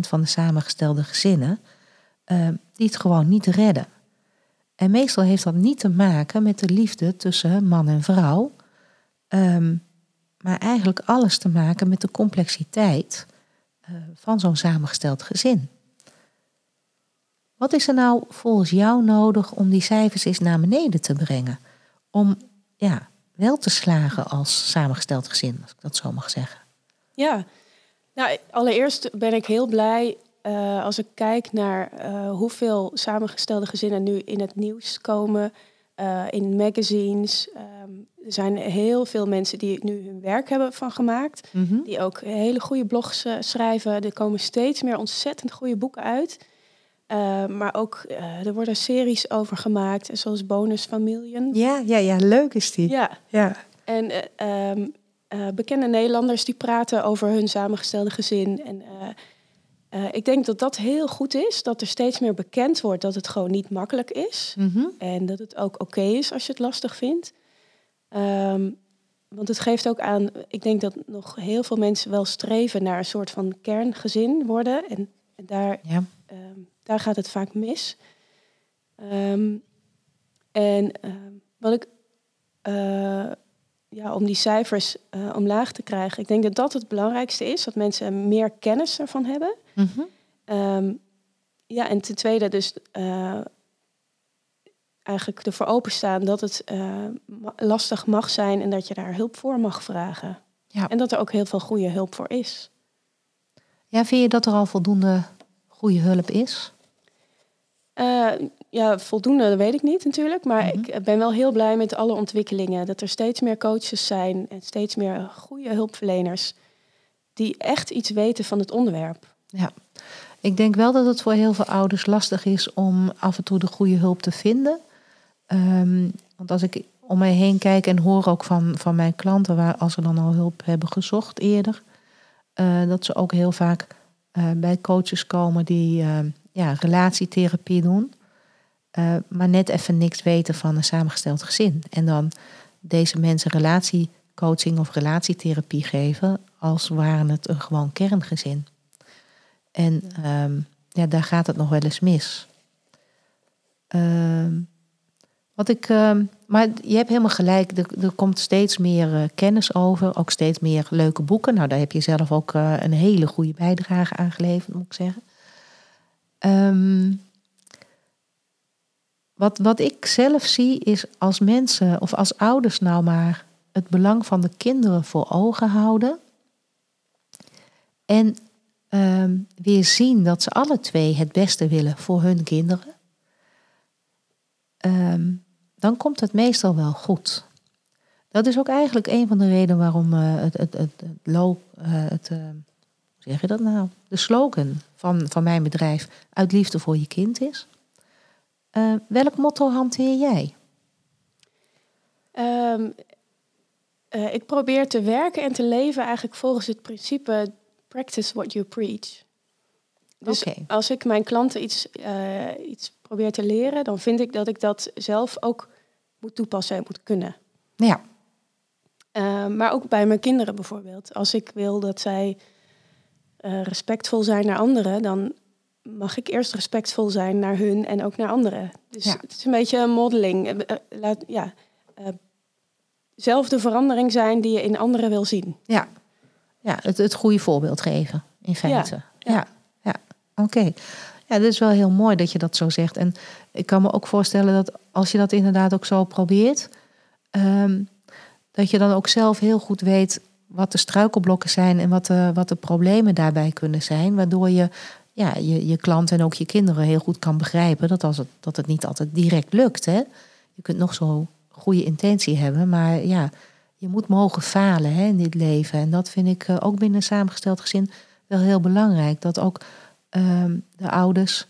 van de samengestelde gezinnen die het gewoon niet redden. En meestal heeft dat niet te maken met de liefde tussen man en vrouw, Um, maar eigenlijk alles te maken met de complexiteit van zo'n samengesteld gezin. Wat is er nou volgens jou nodig om die cijfers eens naar beneden te brengen? Om ja, wel te slagen als samengesteld gezin, als ik dat zo mag zeggen. Ja, nou, allereerst ben ik heel blij uh, als ik kijk naar uh, hoeveel samengestelde gezinnen nu in het nieuws komen, uh, in magazines. Um, er zijn heel veel mensen die nu hun werk hebben van gemaakt. Mhm. Die ook hele goede blogs schrijven. Er komen steeds meer ontzettend goede boeken uit. Uh, maar ook uh, er worden series over gemaakt, zoals Bonus Familien. Ja, ja, ja, leuk is die. Ja. ja. En um, bekende Nederlanders die praten over hun samengestelde gezin. En ik denk dat dat heel goed is, dat er steeds meer bekend wordt dat het gewoon niet makkelijk is. Mm -hmm. En dat het ook oké is als je het lastig vindt. Um, want het geeft ook aan, ik denk dat nog heel veel mensen wel streven naar een soort van kerngezin worden. En, en daar, ja. um, daar gaat het vaak mis. Um, en wat ik, uh, ja, om die cijfers uh, omlaag te krijgen, ik denk dat dat het belangrijkste is, dat mensen meer kennis ervan hebben. Mm -hmm. ja, en ten tweede dus uh, eigenlijk ervoor openstaan dat het lastig mag zijn en dat je daar hulp voor mag vragen. Ja. En dat er ook heel veel goede hulp voor is. Ja, vind je dat er al voldoende goede hulp is? Uh, ja, voldoende, dat weet ik niet natuurlijk. Maar mm -hmm. ik ben wel heel blij met alle ontwikkelingen. Dat er steeds meer coaches zijn en steeds meer goede hulpverleners die echt iets weten van het onderwerp. Ja, ik denk wel dat het voor heel veel ouders lastig is om af en toe de goede hulp te vinden. Um, Want als ik om mij heen kijk en hoor ook van, van mijn klanten, waar, als ze dan al hulp hebben gezocht eerder, uh, dat ze ook heel vaak uh, bij coaches komen die uh, ja, relatietherapie doen, maar net even niks weten van een samengesteld gezin. En dan deze mensen relatiecoaching of relatietherapie geven als waren het een gewoon kerngezin. En um, ja, daar gaat het nog wel eens mis. Uh, wat ik, uh, maar je hebt helemaal gelijk, er, komt steeds meer uh, kennis over, ook steeds meer leuke boeken. Nou, daar heb je zelf ook uh, een hele goede bijdrage aan geleverd, moet ik zeggen. Um, wat, wat ik zelf zie is als mensen of als ouders nou maar het belang van de kinderen voor ogen houden. En um, weer zien dat ze alle twee het beste willen voor hun kinderen. Um, dan komt het meestal wel goed. Dat is ook eigenlijk een van de redenen waarom uh, het, het, het, het, uh, het hoe zeg je dat nou? De slogan van, van mijn bedrijf uit liefde voor je kind is. welk motto hanteer jij? Um, ik probeer te werken en te leven eigenlijk volgens het principe practice what you preach. Dus okay. als ik mijn klanten iets, iets probeer te leren, dan vind ik dat ik dat zelf ook moet toepassen en moet kunnen. Ja. Uh, maar ook bij mijn kinderen bijvoorbeeld. Als ik wil dat zij uh, respectvol zijn naar anderen, dan mag ik eerst respectvol zijn naar hun en ook naar anderen. Dus ja. het is een beetje een modeling. Uh, laat, ja, zelf de verandering zijn die je in anderen wil zien. Ja, ja het, het goede voorbeeld geven, in feite. Ja, ja. ja. oké. Okay. Ja, dat is wel heel mooi dat je dat zo zegt. En ik kan me ook voorstellen dat als je dat inderdaad ook zo probeert, um, dat je dan ook zelf heel goed weet wat de struikelblokken zijn en wat de, wat de problemen daarbij kunnen zijn. Waardoor je ja, je, je klant en ook je kinderen heel goed kan begrijpen dat, als het, dat het niet altijd direct lukt. Hè? Je kunt nog zo goede intentie hebben, maar ja, je moet mogen falen hè, in dit leven. En dat vind ik eh, ook binnen een samengesteld gezin wel heel belangrijk. Dat ook um, de ouders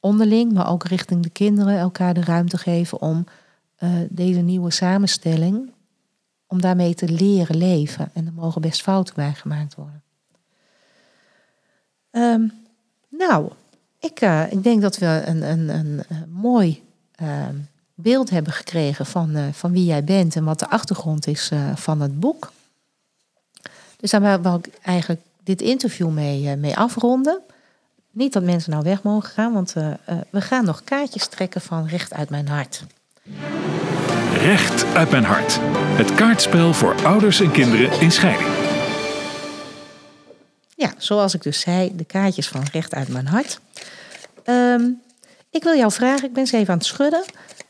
onderling, maar ook richting de kinderen elkaar de ruimte geven om uh, deze nieuwe samenstelling, om daarmee te leren leven. En er mogen best fouten bij gemaakt worden. Um, nou, ik, uh, ik denk dat we een, een, een, mooi uh, beeld hebben gekregen van, uh, van wie jij bent en wat de achtergrond is van het boek. Dus daar wil ik eigenlijk dit interview mee, mee afronden. Niet dat mensen nou weg mogen gaan, want we gaan nog kaartjes trekken van Recht uit mijn hart. Recht uit mijn hart. Het kaartspel voor ouders en kinderen in scheiding. Ja, zoals ik dus zei, de kaartjes van Recht uit mijn hart. Um, ik wil jou vragen, ik ben ze even aan het schudden,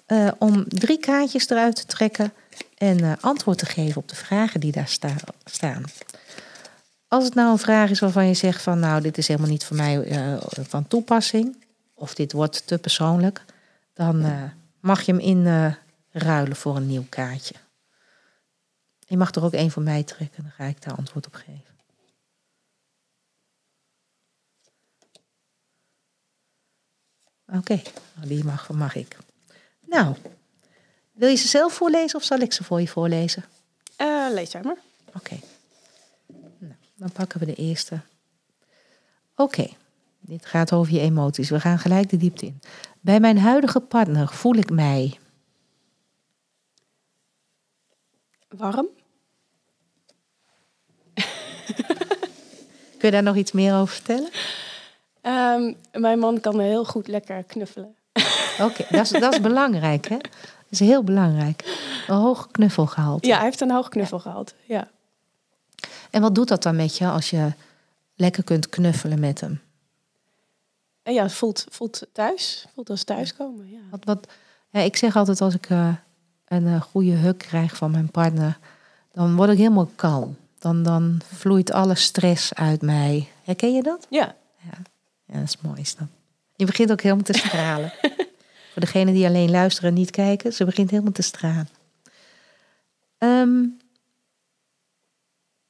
uh, om drie kaartjes eruit te trekken en antwoord te geven op de vragen die daar sta staan. Als het nou een vraag is waarvan je zegt van nou, dit is helemaal niet voor mij uh, van toepassing, of dit wordt te persoonlijk, dan uh, mag je hem inruilen uh, voor een nieuw kaartje. Je mag er ook één voor mij trekken, dan ga ik daar antwoord op geven. Oké, okay. Nou, die mag, mag ik. Nou, wil je ze zelf voorlezen of zal ik ze voor je voorlezen? lees jij maar. Oké. Okay. Dan pakken we de eerste. Oké, okay. dit gaat over je emoties. We gaan gelijk de diepte in. Bij mijn huidige partner voel ik mij. Warm. Kun je daar nog iets meer over vertellen? Um, mijn man kan heel goed lekker knuffelen. Oké, okay, dat, is, dat is belangrijk, hè? Dat is heel belangrijk. Een hoog knuffelgehalte. Ja, hij heeft een hoog knuffelgehalte, ja. En wat doet dat dan met je als je lekker kunt knuffelen met hem? En ja, het voelt, voelt thuis. Voelt als thuiskomen. Ja. Wat, wat, ja, ik zeg altijd als ik uh, een uh, goede huk krijg van mijn partner, dan word ik helemaal kalm. Dan, dan vloeit alle stress uit mij. Herken je dat? Ja. Ja, ja dat is mooi. Is dat. Je begint ook helemaal te stralen. Voor degenen die alleen luisteren en niet kijken, ze begint helemaal te stralen. Um,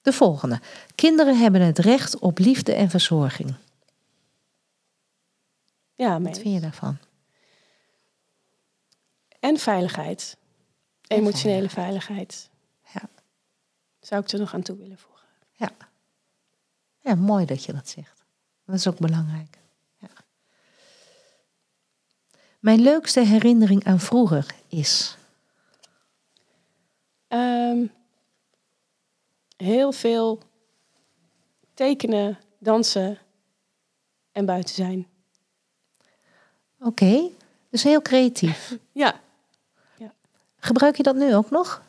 de volgende. Kinderen hebben het recht op liefde en verzorging. Ja, Wat vind je daarvan? En veiligheid. Emotionele veiligheid. Ja. Zou ik er nog aan toe willen voegen. Ja. Ja, mooi dat je dat zegt. Dat is ook belangrijk. Ja. Mijn leukste herinnering aan vroeger is. Ehm, heel veel tekenen, dansen en buiten zijn. Oké, dus heel creatief. Ja. Gebruik je dat nu ook nog?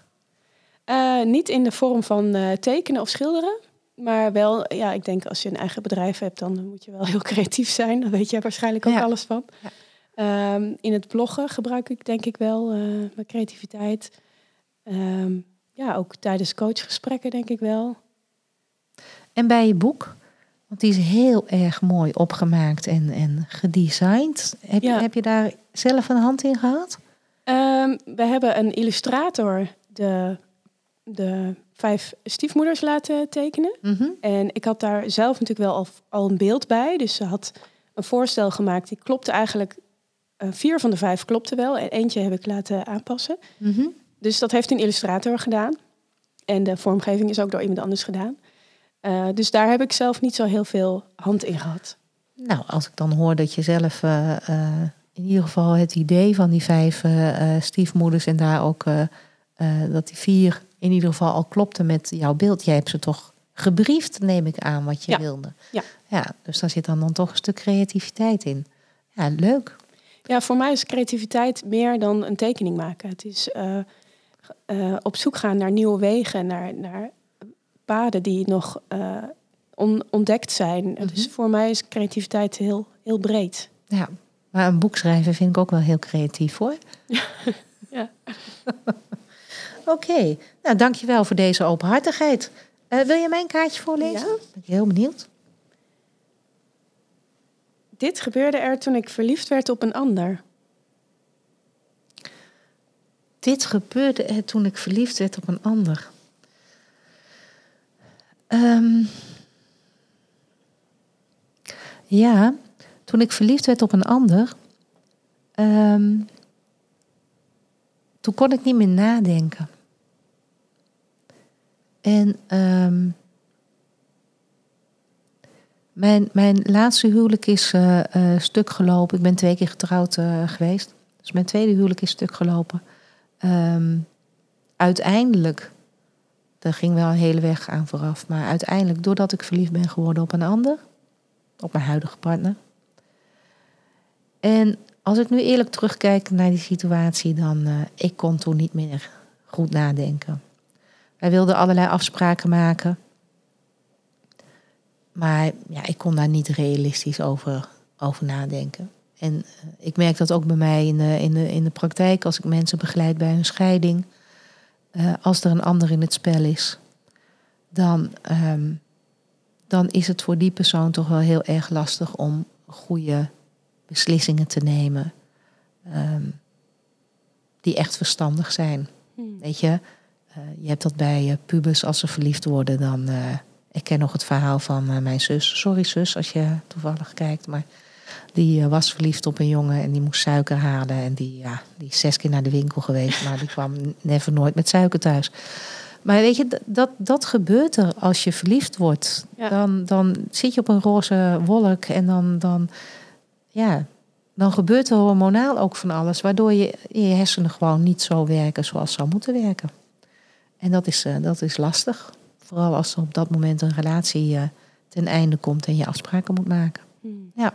Eh, niet in de vorm van eh, tekenen of schilderen. Maar wel, ja, ik denk als je een eigen bedrijf hebt, dan moet je wel heel creatief zijn. Daar weet je waarschijnlijk ook Ja. alles van. Ja. Ehm, in het bloggen gebruik ik denk ik wel eh, mijn creativiteit. Ehm, ja, ook tijdens coachgesprekken denk ik wel. En bij je boek? Want die is heel erg mooi opgemaakt en, en gedesigned. Heb, Ja. je, heb je daar zelf een hand in gehad? Ehm, we hebben een illustrator de, de vijf stiefmoeders laten tekenen. Mhm. En ik had daar zelf natuurlijk wel al, al een beeld bij. Dus ze had een voorstel gemaakt. Die klopte eigenlijk. eh, vier van de vijf klopte wel. En eentje heb ik laten aanpassen. Mhm. Dus dat heeft een illustrator gedaan. En de vormgeving is ook door iemand anders gedaan. Eh, dus daar heb ik zelf niet zo heel veel hand in gehad. Nou, als ik dan hoor dat je zelf eh, in ieder geval het idee van die vijf eh, eh, stiefmoeders en daar ook eh, dat die vier in ieder geval al klopte met jouw beeld. Jij hebt ze toch gebriefd, neem ik aan, wat je Ja. wilde. Ja. ja. Dus daar zit dan, dan toch een stuk creativiteit in. Ja, leuk. Ja, voor mij is creativiteit meer dan een tekening maken. Het is op zoek gaan naar nieuwe wegen, naar, naar paden die nog on- ontdekt zijn. Dus voor mij is creativiteit heel, heel breed. Ja, maar een boek schrijven vind ik ook wel heel creatief hoor. Ja. Oké, nou dankjewel voor deze openhartigheid. Eh, wil je mijn kaartje voorlezen? Ja. Ben ik heel benieuwd. Dit gebeurde er toen ik verliefd werd op een ander. Dit gebeurde er toen ik verliefd werd op een ander. Ehm, ja, toen ik verliefd werd op een ander, ehm, toen kon ik niet meer nadenken. En ehm, mijn, mijn laatste huwelijk is eh, eh, stuk gelopen. Ik ben twee keer getrouwd eh, geweest. Dus mijn tweede huwelijk is stuk gelopen. Ehm, uiteindelijk, daar ging wel een hele weg aan vooraf, maar uiteindelijk, doordat ik verliefd ben geworden op een ander, op mijn huidige partner. En als ik nu eerlijk terugkijk naar die situatie, dan uh, ik kon toen niet meer goed nadenken. Wij wilden allerlei afspraken maken, maar ja, ik kon daar niet realistisch over, over nadenken. En uh, ik merk dat ook bij mij in de, in, de, in de praktijk, als ik mensen begeleid bij een scheiding. Uh, als er een ander in het spel is, dan, um, dan is het voor die persoon toch wel heel erg lastig om goede beslissingen te nemen. Um, die echt verstandig zijn. Hmm. Weet je, uh, je hebt dat bij pubers als ze verliefd worden, dan. ik ken nog het verhaal van mijn zus. Sorry zus, als je toevallig kijkt, maar. Die uh, was verliefd op een jongen en die moest suiker halen. En die, ja, die is zes keer naar de winkel geweest, maar die kwam never nooit met suiker thuis. Maar weet je, dat, dat gebeurt er als je verliefd wordt. Ja. Dan, dan zit je op een roze wolk en dan, dan, ja, dan gebeurt er hormonaal ook van alles. Waardoor je, je hersenen gewoon niet zo werken zoals ze zou moeten werken. En dat is, uh, dat is lastig. Vooral als er op dat moment een relatie uh, ten einde komt en je afspraken moet maken. Hmm. Ja.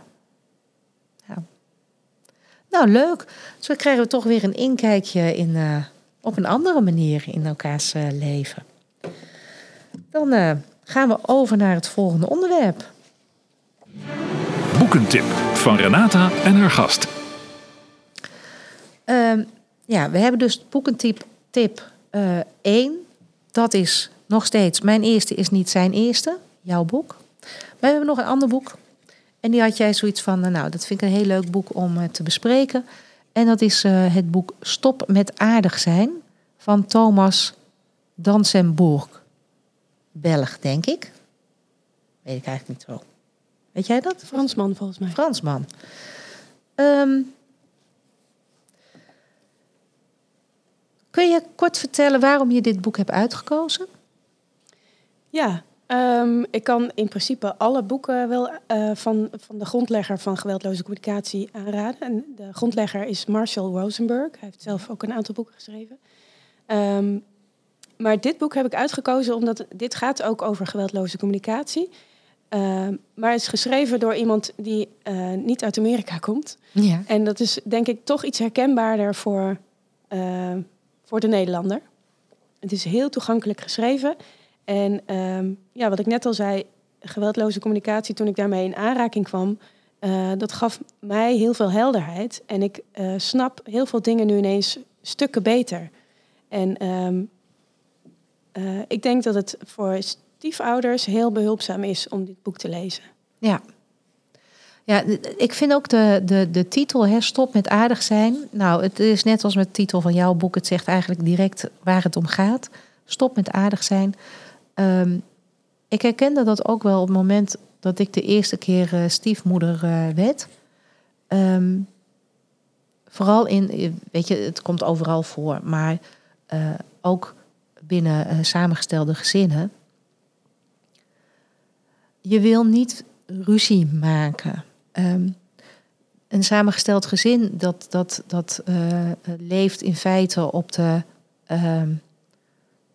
Ja. Nou, leuk. Zo krijgen we toch weer een inkijkje in, uh, op een andere manier in elkaars uh, leven. Dan uh, gaan we over naar het volgende onderwerp. Boekentip van Renata en haar gast. Uh, ja, we hebben dus boekentip tip 1. dat is nog steeds Mijn eerste is niet zijn eerste. Jouw boek. Maar we hebben nog een ander boek. En die had jij zoiets van, nou, dat vind ik een heel leuk boek om uh, te bespreken. En dat is het boek Stop met aardig zijn van Thomas Dansenburg. Belg, denk ik. Weet ik eigenlijk niet zo. Weet jij dat? Fransman, volgens mij. Fransman. Um, Kun je kort vertellen waarom je dit boek hebt uitgekozen? Ja, ehm, ik kan in principe alle boeken wel uh, van, van de grondlegger van geweldloze communicatie aanraden. En de grondlegger is Marshall Rosenberg. Hij heeft zelf ook een aantal boeken geschreven. Um, maar dit boek heb ik uitgekozen omdat dit gaat ook over geweldloze communicatie. Uh, maar het is geschreven door iemand die uh, niet uit Amerika komt. Ja. En dat is denk ik toch iets herkenbaarder voor, uh, voor de Nederlander. Het is heel toegankelijk geschreven. En ehm, ja, wat ik net al zei, geweldloze communicatie, toen ik daarmee in aanraking kwam, dat gaf mij heel veel helderheid. En ik snap heel veel dingen nu ineens stukken beter. En ik denk dat het voor stiefouders heel behulpzaam is om dit boek te lezen. Ja. Ja, ik vind ook de, de, de titel, hè, Stop met aardig zijn. Nou, het is net als met de titel van jouw boek. Het zegt eigenlijk direct waar het om gaat. Stop met aardig zijn. Um, ik herkende dat ook wel op het moment dat ik de eerste keer uh, stiefmoeder uh, werd. Um, vooral in, weet je, het komt overal voor, maar ook binnen samengestelde gezinnen. Je wil niet ruzie maken. Um, een samengesteld gezin dat, dat, dat uh, leeft in feite op de, uh,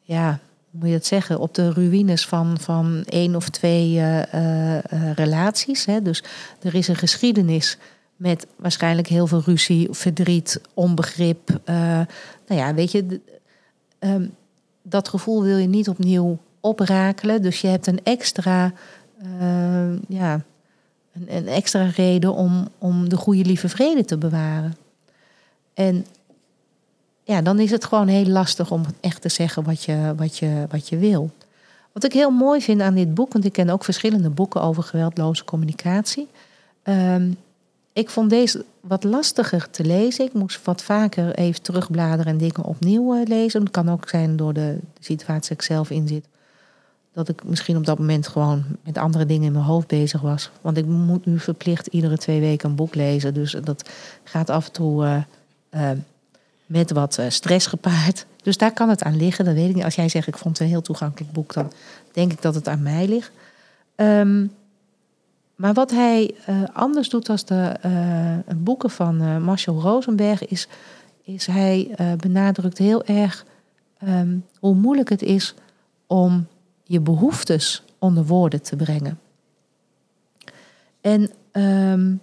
ja, hoe moet je dat zeggen, op de ruïnes van, van één of twee uh, relaties. Hè. Dus er is een geschiedenis met waarschijnlijk heel veel ruzie, verdriet, onbegrip. nou ja, weet je, um, dat gevoel wil je niet opnieuw oprakelen. Dus je hebt een extra, uh, ja, een, een, extra reden om, om de goede lieve vrede te bewaren. En ja, dan is het gewoon heel lastig om echt te zeggen wat je, wat je, wat je wil. Wat ik heel mooi vind aan dit boek, want ik ken ook verschillende boeken over geweldloze communicatie. Um, ik vond deze wat lastiger te lezen. Ik moest wat vaker even terugbladeren en dingen opnieuw uh, lezen. Het kan ook zijn door de, situatie dat ik zelf in zit. Dat ik misschien op dat moment gewoon met andere dingen in mijn hoofd bezig was. Want ik moet nu verplicht iedere twee weken een boek lezen. Dus dat gaat af en toe uh, uh, met wat stress gepaard. Dus daar kan het aan liggen, dat weet ik niet. Als jij zegt ik vond het een heel toegankelijk boek, dan denk ik dat het aan mij ligt. Um, maar wat hij anders doet als de boeken van Marshall Rosenberg, is, is hij benadrukt heel erg um, hoe moeilijk het is om je behoeftes onder woorden te brengen. En um,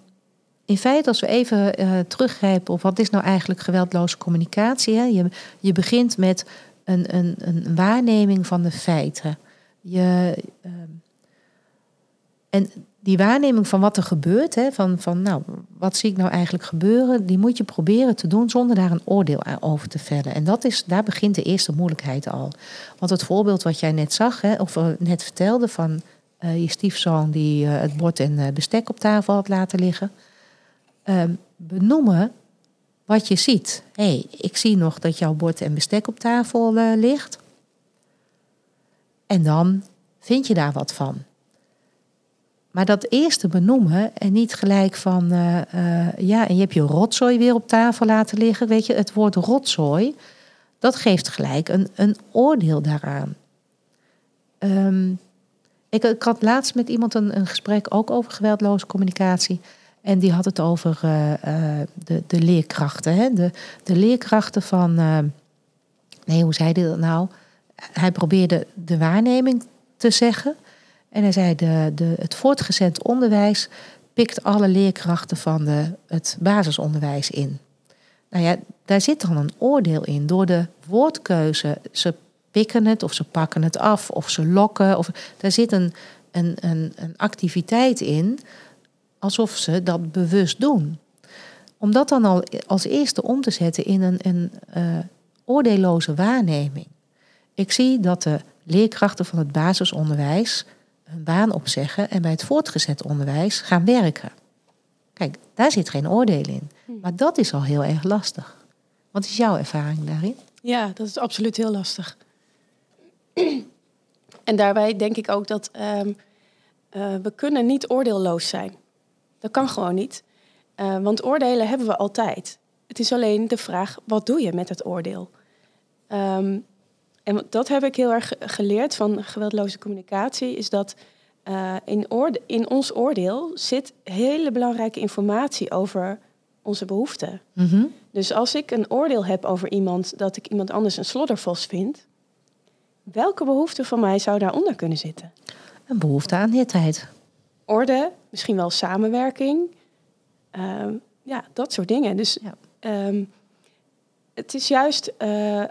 in feite, als we even teruggrijpen op wat is nou eigenlijk geweldloze communicatie. Hè? Je, je begint met een, een, een waarneming van de feiten. Je, um, en die waarneming van wat er gebeurt, hè, van, van nou, wat zie ik nou eigenlijk gebeuren, die moet je proberen te doen zonder daar een oordeel over te vellen. En dat is, daar begint de eerste moeilijkheid al. Want het voorbeeld wat jij net zag, hè, of uh, net vertelde van uh, je stiefzoon die uh, het bord en bestek op tafel had laten liggen, ehm, benoemen wat je ziet. Hé, hey, ik zie nog dat jouw bord en bestek op tafel ligt. En dan vind je daar wat van. Maar dat eerste benoemen en niet gelijk van, uh, uh, ja, en je hebt je rotzooi weer op tafel laten liggen. Weet je, het woord rotzooi, dat geeft gelijk een, een oordeel daaraan. Um, ik, had laatst met iemand een, een, gesprek ook over geweldloze communicatie. En die had het over uh, de, de, leerkrachten. Hè? De, de leerkrachten van, nee, hoe zei hij dat nou? Hij probeerde de waarneming te zeggen. En hij zei, de, de, het voortgezet onderwijs pikt alle leerkrachten van de, het basisonderwijs in. Nou ja, daar zit dan een oordeel in. Door de woordkeuze, ze pikken het of ze pakken het af of ze lokken. Of, daar zit een, een, een, een activiteit in, alsof ze dat bewust doen. Om dat dan al als eerste om te zetten in een, een uh, oordeelloze waarneming. Ik zie dat de leerkrachten van het basisonderwijs hun baan opzeggen en bij het voortgezet onderwijs gaan werken. Kijk, daar zit geen oordeel in. Hm. Maar dat is al heel erg lastig. Wat is jouw ervaring daarin? Ja, dat is absoluut heel lastig. En daarbij denk ik ook dat um, uh, we kunnen niet oordeelloos zijn. Dat kan gewoon niet. Uh, want oordelen hebben we altijd. Het is alleen de vraag, wat doe je met het oordeel? Ehm, en dat heb ik heel erg geleerd van geweldloze communicatie, is dat uh, in, in ons oordeel zit hele belangrijke informatie over onze behoeften. Mhm. Dus als ik een oordeel heb over iemand dat ik iemand anders een sloddervos vind, welke behoefte van mij zou daaronder kunnen zitten? Een behoefte aan netheid. Orde, misschien wel samenwerking. Ehm, ja, dat soort dingen. Dus Ja. ehm, het is juist eh,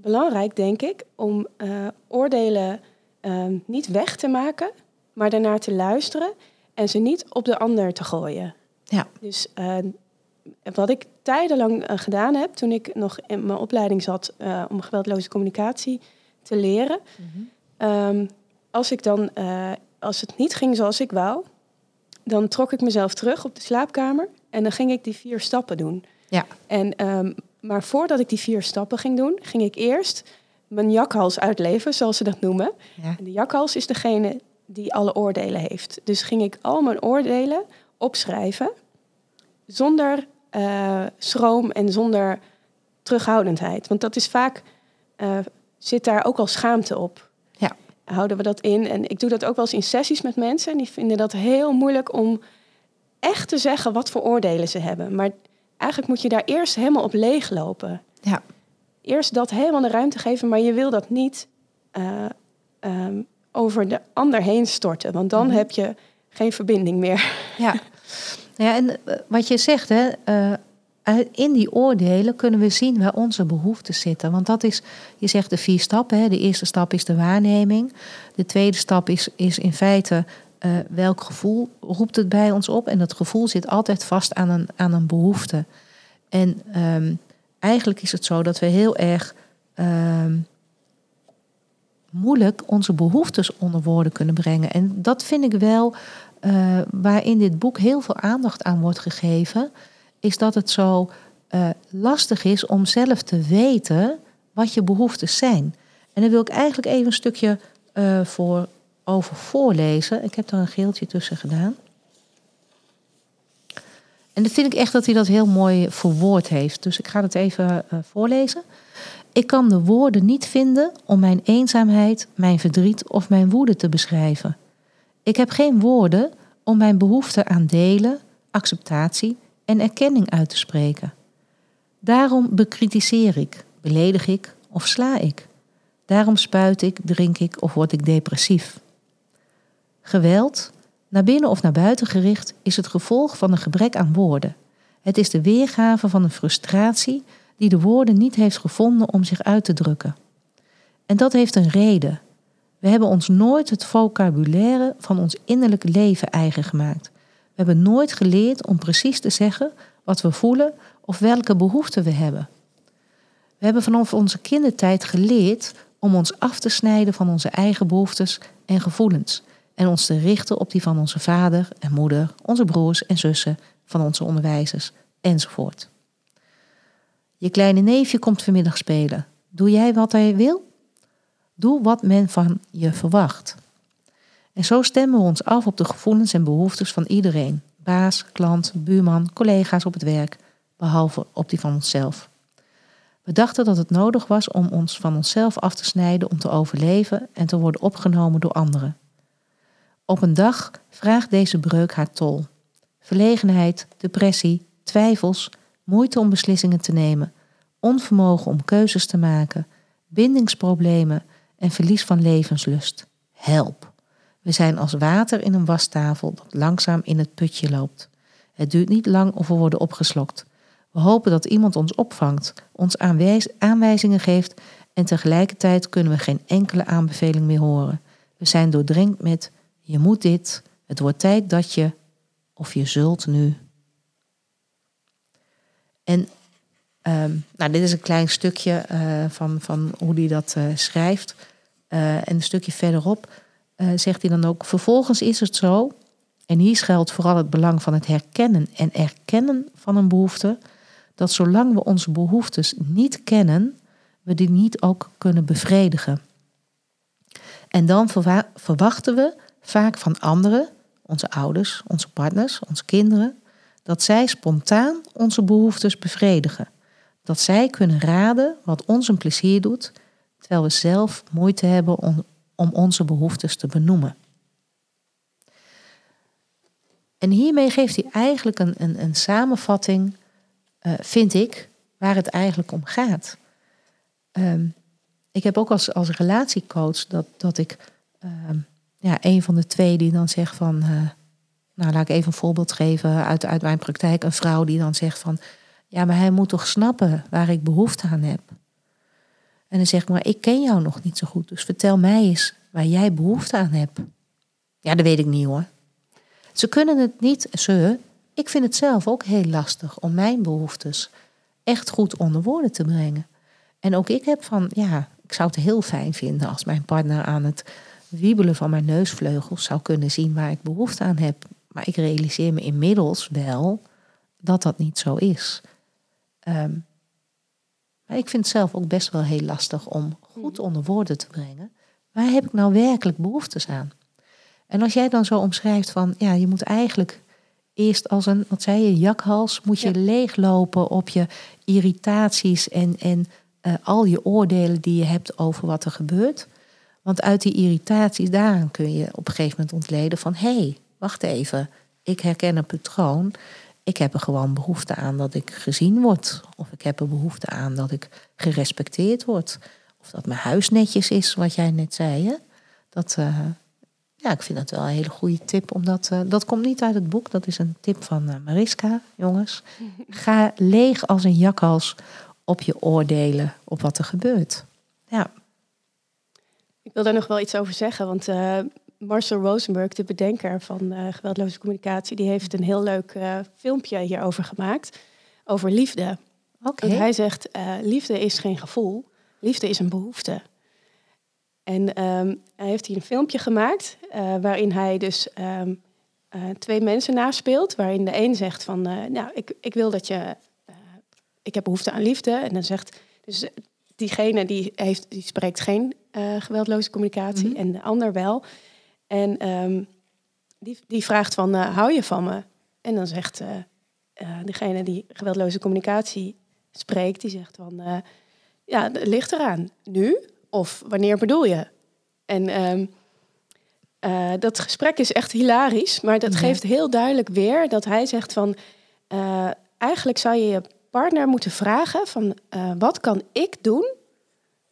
belangrijk, denk ik, om eh, oordelen ehm, niet weg te maken, maar daarnaar te luisteren en ze niet op de ander te gooien. Ja. Dus eh, wat ik tijdenlang eh, gedaan heb, toen ik nog in mijn opleiding zat eh, om geweldloze communicatie te leren, Ehm, als ik dan, als het niet ging zoals ik wou, dan trok ik mezelf terug op de slaapkamer en dan ging ik die vier stappen doen. Ja. En, ehm, maar voordat ik die vier stappen ging doen, ging ik eerst mijn jakhals uitleven, zoals ze dat noemen. Ja. En de jakhals is degene die alle oordelen heeft. Dus ging ik al mijn oordelen opschrijven, zonder eh, schroom en zonder terughoudendheid. Want dat is vaak, eh, zit daar ook al schaamte op. Ja. Houden we dat in? En ik doe dat ook wel eens in sessies met mensen. En die vinden dat heel moeilijk om echt te zeggen wat voor oordelen ze hebben. Maar eigenlijk moet je daar eerst helemaal op leeglopen. Ja. Eerst dat helemaal de ruimte geven, maar je wil dat niet eh, ehm, over de ander heen storten. Want dan Mhm. heb je geen verbinding meer. Ja, ja en eh, wat je zegt, hè, eh, in die oordelen kunnen we zien waar onze behoeften zitten. Want dat is, je zegt de vier stappen. Hè. De eerste stap is de waarneming. De tweede stap is, is in feite eh, welk gevoel roept het bij ons op. En dat gevoel zit altijd vast aan een, aan een behoefte. En ehm, eigenlijk is het zo dat we heel erg ehm, moeilijk onze behoeftes onder woorden kunnen brengen. En dat vind ik wel eh, waar in dit boek heel veel aandacht aan wordt gegeven, is dat het zo eh, lastig is om zelf te weten wat je behoeftes zijn. En daar wil ik eigenlijk even een stukje eh, voor, over voorlezen. Ik heb daar een geeltje tussen gedaan. En dat vind ik echt dat hij dat heel mooi verwoord heeft. Dus ik ga het even eh, voorlezen. Ik kan de woorden niet vinden om mijn eenzaamheid, mijn verdriet of mijn woede te beschrijven. Ik heb geen woorden om mijn behoefte aan delen, acceptatie en erkenning uit te spreken. Daarom bekritiseer ik, beledig ik of sla ik. Daarom spuit ik, drink ik of word ik depressief. Geweld, naar binnen of naar buiten gericht, is het gevolg van een gebrek aan woorden. Het is de weergave van een frustratie die de woorden niet heeft gevonden om zich uit te drukken. En dat heeft een reden. We hebben ons nooit het vocabulaire van ons innerlijke leven eigen gemaakt. We hebben nooit geleerd om precies te zeggen wat we voelen of welke behoeften we hebben. We hebben vanaf onze kindertijd geleerd om ons af te snijden van onze eigen behoeftes en gevoelens en ons te richten op die van onze vader en moeder, onze broers en zussen, van onze onderwijzers enzovoort. Je kleine neefje komt vanmiddag spelen. Doe jij wat hij wil? Doe wat men van je verwacht. En zo stemmen we ons af op de gevoelens en behoeftes van iedereen: baas, klant, buurman, collega's op het werk, behalve op die van onszelf. We dachten dat het nodig was om ons van onszelf af te snijden om te overleven en te worden opgenomen door anderen. Op een dag vraagt deze breuk haar tol. Verlegenheid, depressie, twijfels, moeite om beslissingen te nemen, onvermogen om keuzes te maken, bindingsproblemen en verlies van levenslust. Help! We zijn als water in een wastafel dat langzaam in het putje loopt. Het duurt niet lang of we worden opgeslokt. We hopen dat iemand ons opvangt, ons aanwijzingen geeft en tegelijkertijd kunnen we geen enkele aanbeveling meer horen. We zijn doordrenkt met je moet dit, het wordt tijd dat je, of je zult nu. En ehm, nou, dit is een klein stukje eh, van, van hoe hij dat eh, schrijft. Eh, en een stukje verderop zegt hij dan ook: Vervolgens is het zo, en hier schuilt vooral het belang van het herkennen en erkennen van een behoefte, dat zolang we onze behoeftes niet kennen, we die niet ook kunnen bevredigen. En dan verwa- verwachten we vaak van anderen, onze ouders, onze partners, onze kinderen, dat zij spontaan onze behoeftes bevredigen. dat zij kunnen raden wat ons een plezier doet, terwijl we zelf moeite hebben om, om onze behoeftes te benoemen. En hiermee geeft hij eigenlijk een, een, een samenvatting, uh, vind ik, waar het eigenlijk om gaat. Um, ik heb ook als, als relatiecoach dat, dat ik um, ja, een van de twee die dan zegt van, uh, nou laat ik even een voorbeeld geven uit, uit mijn praktijk, een vrouw die dan zegt van, ja, maar hij moet toch snappen waar ik behoefte aan heb. En dan zeg ik, maar ik ken jou nog niet zo goed, dus vertel mij eens waar jij behoefte aan hebt. Ja, dat weet ik niet hoor. Ze kunnen het niet, ze, ik vind het zelf ook heel lastig om mijn behoeftes echt goed onder woorden te brengen. En ook ik heb van, ja, ik zou het heel fijn vinden als mijn partner aan het wiebelen van mijn neusvleugels zou kunnen zien waar ik behoefte aan heb. Maar ik realiseer me inmiddels wel dat dat niet zo is. Ehm, maar ik vind het zelf ook best wel heel lastig om goed hmm. onder woorden te brengen. Waar heb ik nou werkelijk behoeftes aan? En als jij dan zo omschrijft van, ja, je moet eigenlijk eerst als een, wat zei je, jakhals, moet je leeglopen op je irritaties en, en uh, al je oordelen die je hebt over wat er gebeurt. Want uit die irritaties, daaraan kun je op een gegeven moment ontleden van, hé, hey, wacht even, ik herken een patroon. Ik heb er gewoon behoefte aan dat ik gezien word. Of ik heb er behoefte aan dat ik gerespecteerd word. Of dat mijn huis netjes is, wat jij net zei. Hè? Dat, uh, ja, ik vind dat wel een hele goede tip. Omdat, uh, dat komt niet uit het boek, dat is een tip van uh, Mariska, jongens. Ga leeg als een jakhals op je oordelen op wat er gebeurt. Ja. Ik wil daar nog wel iets over zeggen, want uh, Marcel Rosenberg, de bedenker van uh, geweldloze communicatie, die heeft een heel leuk uh, filmpje hierover gemaakt, over liefde. Okay. hij zegt, liefde is geen gevoel, liefde is een behoefte. En um, hij heeft hier een filmpje gemaakt waarin hij dus um, twee mensen naspeelt, waarin de een zegt van, nou, ik, ik wil dat je ik heb behoefte aan liefde. En dan zegt, dus diegene die, heeft, die spreekt geen geweldloze communicatie mhm. en de ander wel. En um, die, die vraagt van, uh, hou je van me? En dan zegt uh, degene die geweldloze communicatie spreekt, die zegt van, ja, het ligt eraan. Nu of wanneer bedoel je? En um, dat gesprek is echt hilarisch, maar dat geeft heel duidelijk weer dat hij zegt van, eigenlijk zou je je partner moeten vragen van uh, wat kan ik doen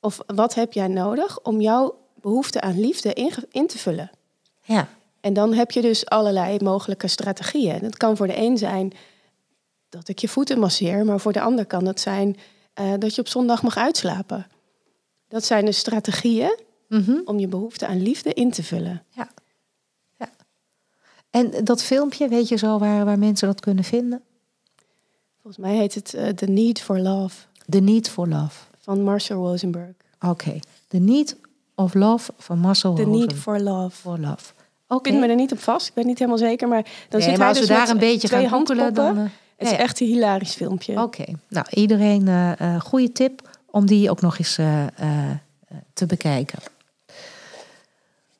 of wat heb jij nodig om jouw behoefte aan liefde in, in, te vullen. Ja. En dan heb je dus allerlei mogelijke strategieën. Het kan voor de een zijn dat ik je voeten masseer, maar voor de ander kan het zijn uh, dat je op zondag mag uitslapen. Dat zijn de strategieën mm -hmm. om je behoefte aan liefde in te vullen. Ja. ja. En dat filmpje, weet je zo waar, waar mensen dat kunnen vinden? Volgens mij heet het uh, The Need for Love. The Need for Love. Van Marshall Rosenberg. Oké. Okay. The Need of Love van Marshall The Need for Love. For love. Okay. Ik vind me er niet op vast. Ik ben niet helemaal zeker. Maar dan nee, zit maar als dus we daar een beetje gaan googelen, dan... Uh, het is echt een hilarisch filmpje. Oké. Okay. Nou, iedereen uh, goede tip om die ook nog eens te bekijken.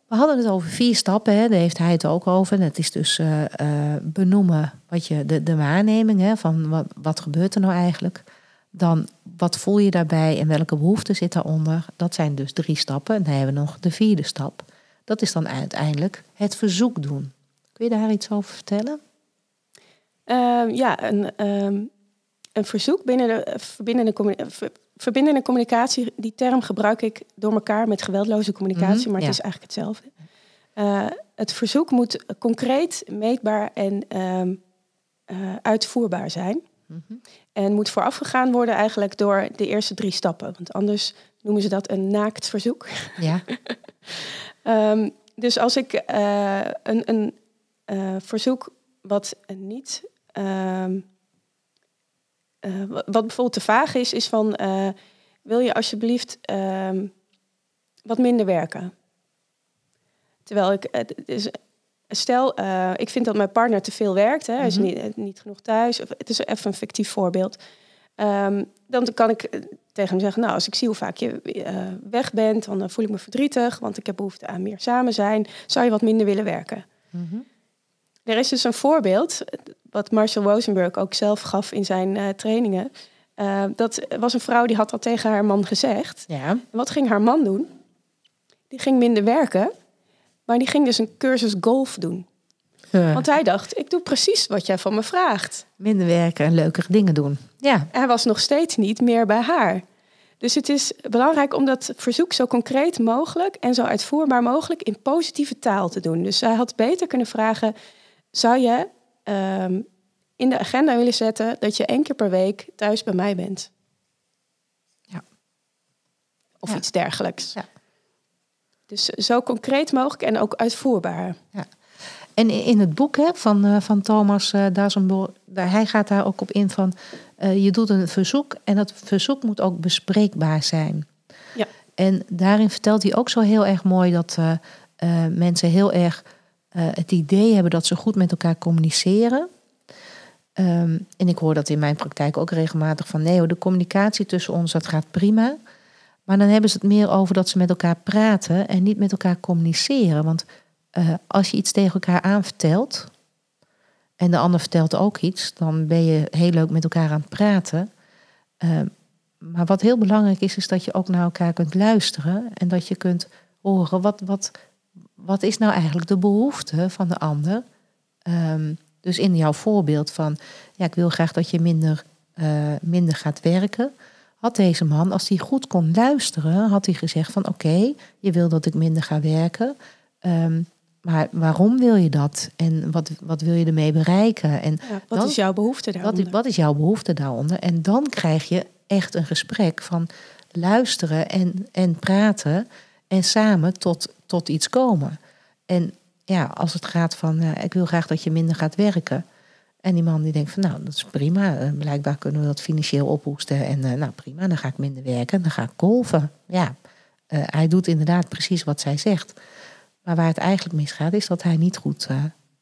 We hadden het over vier stappen, hè. daar heeft hij het ook over. Het is dus uh, benoemen wat je, de, de waarneming hè, van wat, wat gebeurt er nou eigenlijk. Dan wat voel je daarbij en welke behoefte zit daaronder. Dat zijn dus drie stappen. En dan hebben we nog de vierde stap. Dat is dan uiteindelijk het verzoek doen. Kun je daar iets over vertellen? Uh, ja, een, um, een verzoek binnen de verbindende, verbindende communicatie, die term gebruik ik door elkaar met geweldloze communicatie, mhm, maar het is eigenlijk hetzelfde. Uh, het verzoek moet concreet, meetbaar en uh, uh, uitvoerbaar zijn. Mm -hmm. En moet voorafgegaan worden eigenlijk door de eerste drie stappen. Want anders noemen ze dat een naakt verzoek. Ja. um, dus als ik uh, een, een verzoek wat niet um, uh, wat bijvoorbeeld te vaag is, is van wil je alsjeblieft uh, wat minder werken? Terwijl ik, is, stel, uh, ik vind dat mijn partner te veel werkt, hè, hij is mhm. niet, niet genoeg thuis, of, het is even een fictief voorbeeld. Um, dan kan ik tegen hem zeggen, nou, als ik zie hoe vaak je weg bent, dan voel ik me verdrietig, want ik heb behoefte aan meer samen zijn. Zou je wat minder willen werken? Mm -hmm. Er is dus een voorbeeld, wat Marshall Rosenberg ook zelf gaf in zijn uh, trainingen. Uh, dat was een vrouw die had dat tegen haar man gezegd. Ja. En wat ging haar man doen? Die ging minder werken, maar die ging dus een cursus golf doen. Want hij dacht, ik doe precies wat jij van me vraagt. Minder werken en leukere dingen doen. Ja. hij was nog steeds niet meer bij haar. Dus het is belangrijk om dat verzoek zo concreet mogelijk en zo uitvoerbaar mogelijk in positieve taal te doen. Dus zij had beter kunnen vragen: zou je ehm, in de agenda willen zetten dat je één keer per week thuis bij mij bent? Ja. Of iets dergelijks. Ja. Dus zo concreet mogelijk en ook uitvoerbaar. Ja. En in het boek hè, van, uh, van Thomas uh, hij gaat daar ook op in van uh, je doet een verzoek en dat verzoek moet ook bespreekbaar zijn. Ja. En daarin vertelt hij ook zo heel erg mooi dat mensen heel erg het idee hebben dat ze goed met elkaar communiceren. Um, en ik hoor dat in mijn praktijk ook regelmatig van nee, de communicatie tussen ons dat gaat prima. Maar dan hebben ze het meer over dat ze met elkaar praten en niet met elkaar communiceren. Want uh, als je iets tegen elkaar aanvertelt en de ander vertelt ook iets, dan ben je heel leuk met elkaar aan het praten. Uh, maar wat heel belangrijk is, is dat je ook naar elkaar kunt luisteren en dat je kunt horen wat, wat, wat is nou eigenlijk de behoefte van de ander. Um, dus in jouw voorbeeld van, ja, ik wil graag dat je minder, uh, minder gaat werken had deze man, als hij goed kon luisteren, had hij gezegd van oké, je wil dat ik minder ga werken. Um, maar waarom wil je dat? En wat, wat wil je ermee bereiken? En ja, wat is jouw behoefte daaronder? Wat, wat is jouw behoefte daaronder? En dan krijg je echt een gesprek van luisteren en, en praten en samen tot, tot iets komen. En ja, als het gaat van uh, ik wil graag dat je minder gaat werken. En die man die denkt van nou, dat is prima. Uh, blijkbaar kunnen we dat financieel ophoesten. En uh, nou prima, dan ga ik minder werken. Dan ga ik golven. Ja, hij doet inderdaad precies wat zij zegt. Maar waar het eigenlijk misgaat, is dat hij niet goed,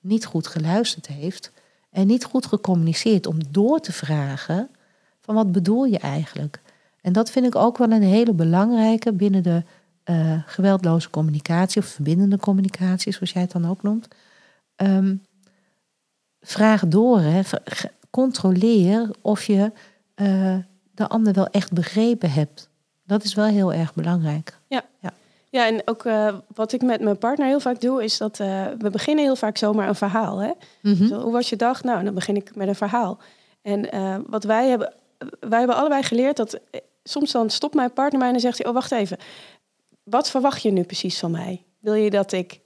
niet goed geluisterd heeft en niet goed gecommuniceerd om door te vragen van wat bedoel je eigenlijk? En dat vind ik ook wel een hele belangrijke binnen de geweldloze communicatie of verbindende communicatie, zoals jij het dan ook noemt. Um, vraag door, hè. controleer of je uh, de ander wel echt begrepen hebt. Dat is wel heel erg belangrijk. Ja. ja. Ja, en ook uh, wat ik met mijn partner heel vaak doe, is dat uh, we beginnen heel vaak zomaar een verhaal. Hè? Mm -hmm. Zo, hoe was je dag? Nou, dan begin ik met een verhaal. En uh, wat wij hebben, wij hebben allebei geleerd dat soms dan stopt mijn partner mij en dan zegt hij, oh wacht even, wat verwacht je nu precies van mij? Wil je dat ik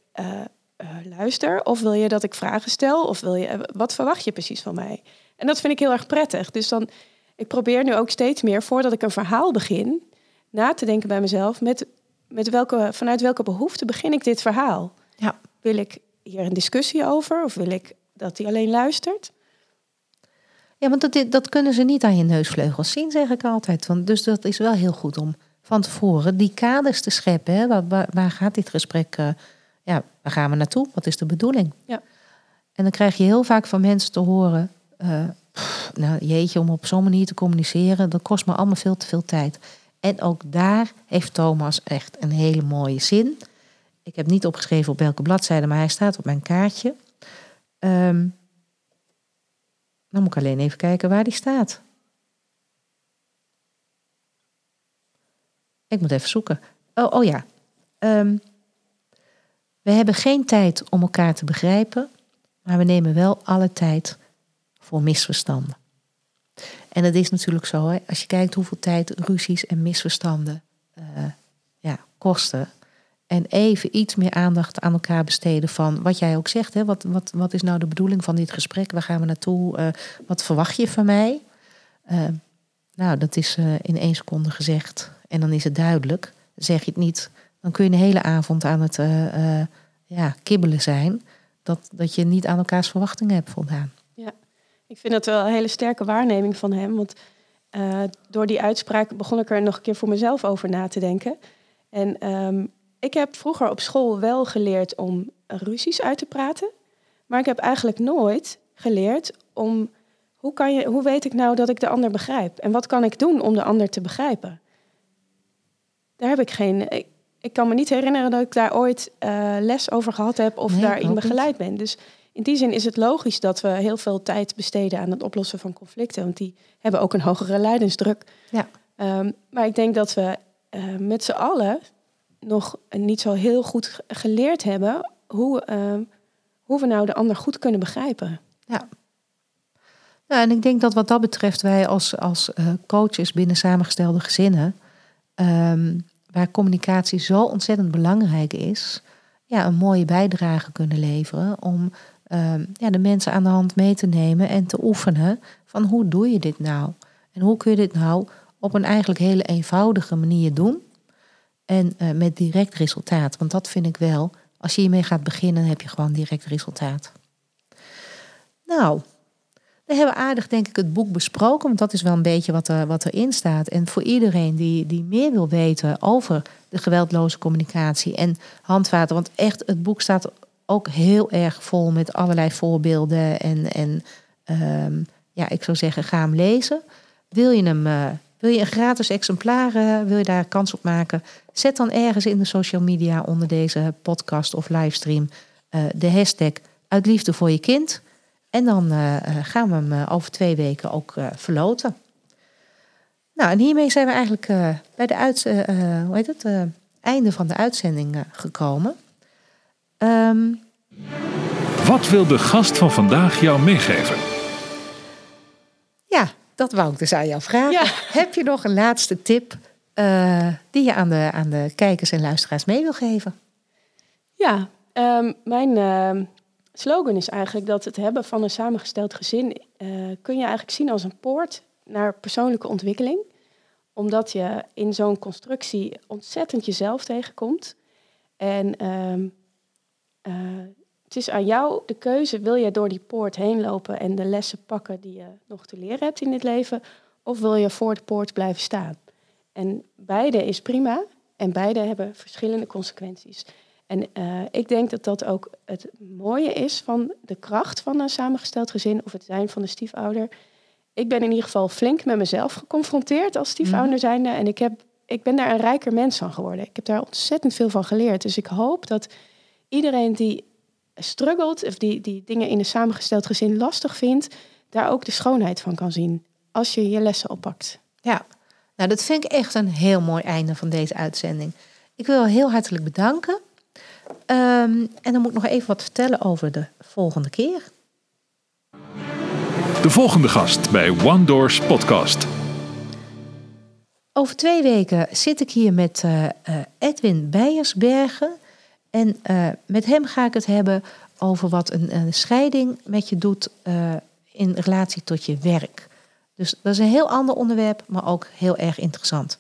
luister of wil je dat ik vragen stel of wil je, wat verwacht je precies van mij? En dat vind ik heel erg prettig. Dus dan, ik probeer nu ook steeds meer, voordat ik een verhaal begin, na te denken bij mezelf met met welke, vanuit welke behoefte begin ik dit verhaal? Ja. Wil ik hier een discussie over of wil ik dat hij alleen luistert? Ja, want dat, dat kunnen ze niet aan je neusvleugels zien, zeg ik altijd. Want, dus dat is wel heel goed om van tevoren die kaders te scheppen. Hè? Waar, waar, waar gaat dit gesprek? Uh, ja, waar gaan we naartoe? Wat is de bedoeling? Ja. En dan krijg je heel vaak van mensen te horen. Uh, pff, nou, jeetje, om op zo'n manier te communiceren, dat kost me allemaal veel te veel tijd. En ook daar heeft Thomas echt een hele mooie zin. Ik heb niet opgeschreven op welke bladzijde, maar hij staat op mijn kaartje. Um, dan moet ik alleen even kijken waar die staat. Ik moet even zoeken. Oh, oh ja. Um, we hebben geen tijd om elkaar te begrijpen, maar we nemen wel alle tijd voor misverstanden. En dat is natuurlijk zo, hè? als je kijkt hoeveel tijd ruzies en misverstanden uh, ja, kosten. En even iets meer aandacht aan elkaar besteden van wat jij ook zegt. Hè? Wat, wat, wat is nou de bedoeling van dit gesprek? Waar gaan we naartoe? Uh, wat verwacht je van mij? Uh, nou, dat is in één seconde gezegd. En dan is het duidelijk. Zeg je het niet, dan kun je een hele avond aan het ja, kibbelen zijn. Dat, dat je niet aan elkaars verwachtingen hebt voldaan. Ja. Ik vind dat wel een hele sterke waarneming van hem. Want uh, door die uitspraak begon ik er nog een keer voor mezelf over na te denken. En um, ik heb vroeger op school wel geleerd om ruzies uit te praten. Maar ik heb eigenlijk nooit geleerd om hoe, kan je, hoe weet ik nou dat ik de ander begrijp? En wat kan ik doen om de ander te begrijpen? Daar heb ik geen. Ik kan me niet herinneren dat ik daar ooit uh, les over gehad heb of Nee, daarin begeleid ben. Dus in die zin is het logisch dat we heel veel tijd besteden aan het oplossen van conflicten. Want die hebben ook een hogere leidensdruk. Ja. Ehm, maar ik denk dat we uh, met z'n allen nog niet zo heel goed geleerd hebben hoe, ehm, hoe we nou de ander goed kunnen begrijpen. Ja. Nou, en ik denk dat wat dat betreft wij als, als uh, coaches binnen samengestelde gezinnen, um, waar communicatie zo ontzettend belangrijk is, ja, een mooie bijdrage kunnen leveren om um, ja, de mensen aan de hand mee te nemen en te oefenen van hoe doe je dit nou? En hoe kun je dit nou op een eigenlijk hele eenvoudige manier doen en uh, met direct resultaat? Want dat vind ik wel, als je hiermee gaat beginnen, heb je gewoon direct resultaat. Nou, we hebben aardig denk ik het boek besproken, want dat is wel een beetje wat, er, wat erin staat. En voor iedereen die, die meer wil weten over de geweldloze communicatie en handvaten, want echt het boek staat ook heel erg vol met allerlei voorbeelden en, en um, ja, ik zou zeggen, ga hem lezen. Wil je hem, uh, wil je een gratis exemplaar, uh, wil je daar kans op maken? Zet dan ergens in de social media onder deze podcast of livestream uh, de hashtag uit liefde voor je kind. En dan uh, gaan we hem uh, over twee weken ook uh, verloten. Nou, en hiermee zijn we eigenlijk bij de uit, hoe heet het, einde van de uitzending gekomen. Um... Wat wil de gast van vandaag jou meegeven? Ja, dat wou ik dus aan jou vragen. Ja. Heb je nog een laatste tip die je aan de, aan de kijkers en luisteraars mee wil geven? Ja, um, mijn ehm, slogan is eigenlijk dat het hebben van een samengesteld gezin uh, kun je eigenlijk zien als een poort naar persoonlijke ontwikkeling. Omdat je in zo'n constructie ontzettend jezelf tegenkomt. En uh, uh, het is aan jou de keuze, wil je door die poort heen lopen en de lessen pakken die je nog te leren hebt in dit leven, of wil je voor de poort blijven staan? En beide is prima en beide hebben verschillende consequenties. En uh, ik denk dat dat ook het mooie is van de kracht van een samengesteld gezin of het zijn van de stiefouder. Ik ben in ieder geval flink met mezelf geconfronteerd als stiefouder mhm. zijnde. En ik, heb, ik ben daar een rijker mens van geworden. Ik heb daar ontzettend veel van geleerd. Dus ik hoop dat iedereen die struggelt of die, die dingen in een samengesteld gezin lastig vindt, daar ook de schoonheid van kan zien als je je lessen oppakt. Ja, nou dat vind ik echt een heel mooi einde van deze uitzending. Ik wil heel hartelijk bedanken. Um, en dan moet ik nog even wat vertellen over de volgende keer. De volgende gast bij One Doors Podcast. Over twee weken zit ik hier met uh, uh, Edwin Beiersbergen. En uh, met hem ga ik het hebben over wat een, een scheiding met je doet in relatie tot je werk. Dus dat is een heel ander onderwerp, maar ook heel erg interessant.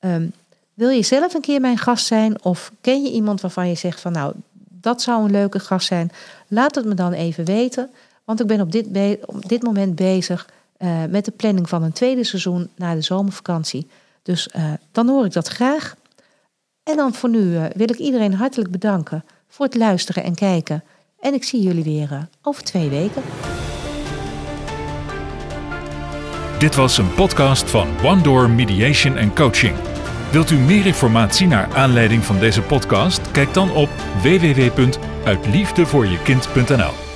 Um, wil je zelf een keer mijn gast zijn of ken je iemand waarvan je zegt van nou, dat zou een leuke gast zijn? Laat het me dan even weten, want ik ben op dit, moment bezig uh, met de planning van een tweede seizoen na de zomervakantie. Dus uh, dan hoor ik dat graag. En dan voor nu uh, wil ik iedereen hartelijk bedanken voor het luisteren en kijken. En ik zie jullie weer over twee weken. Dit was een podcast van One Door Mediation and Coaching. Wilt u meer informatie naar aanleiding van deze podcast? Kijk dan op www.uitliefdevoorjekind.nl.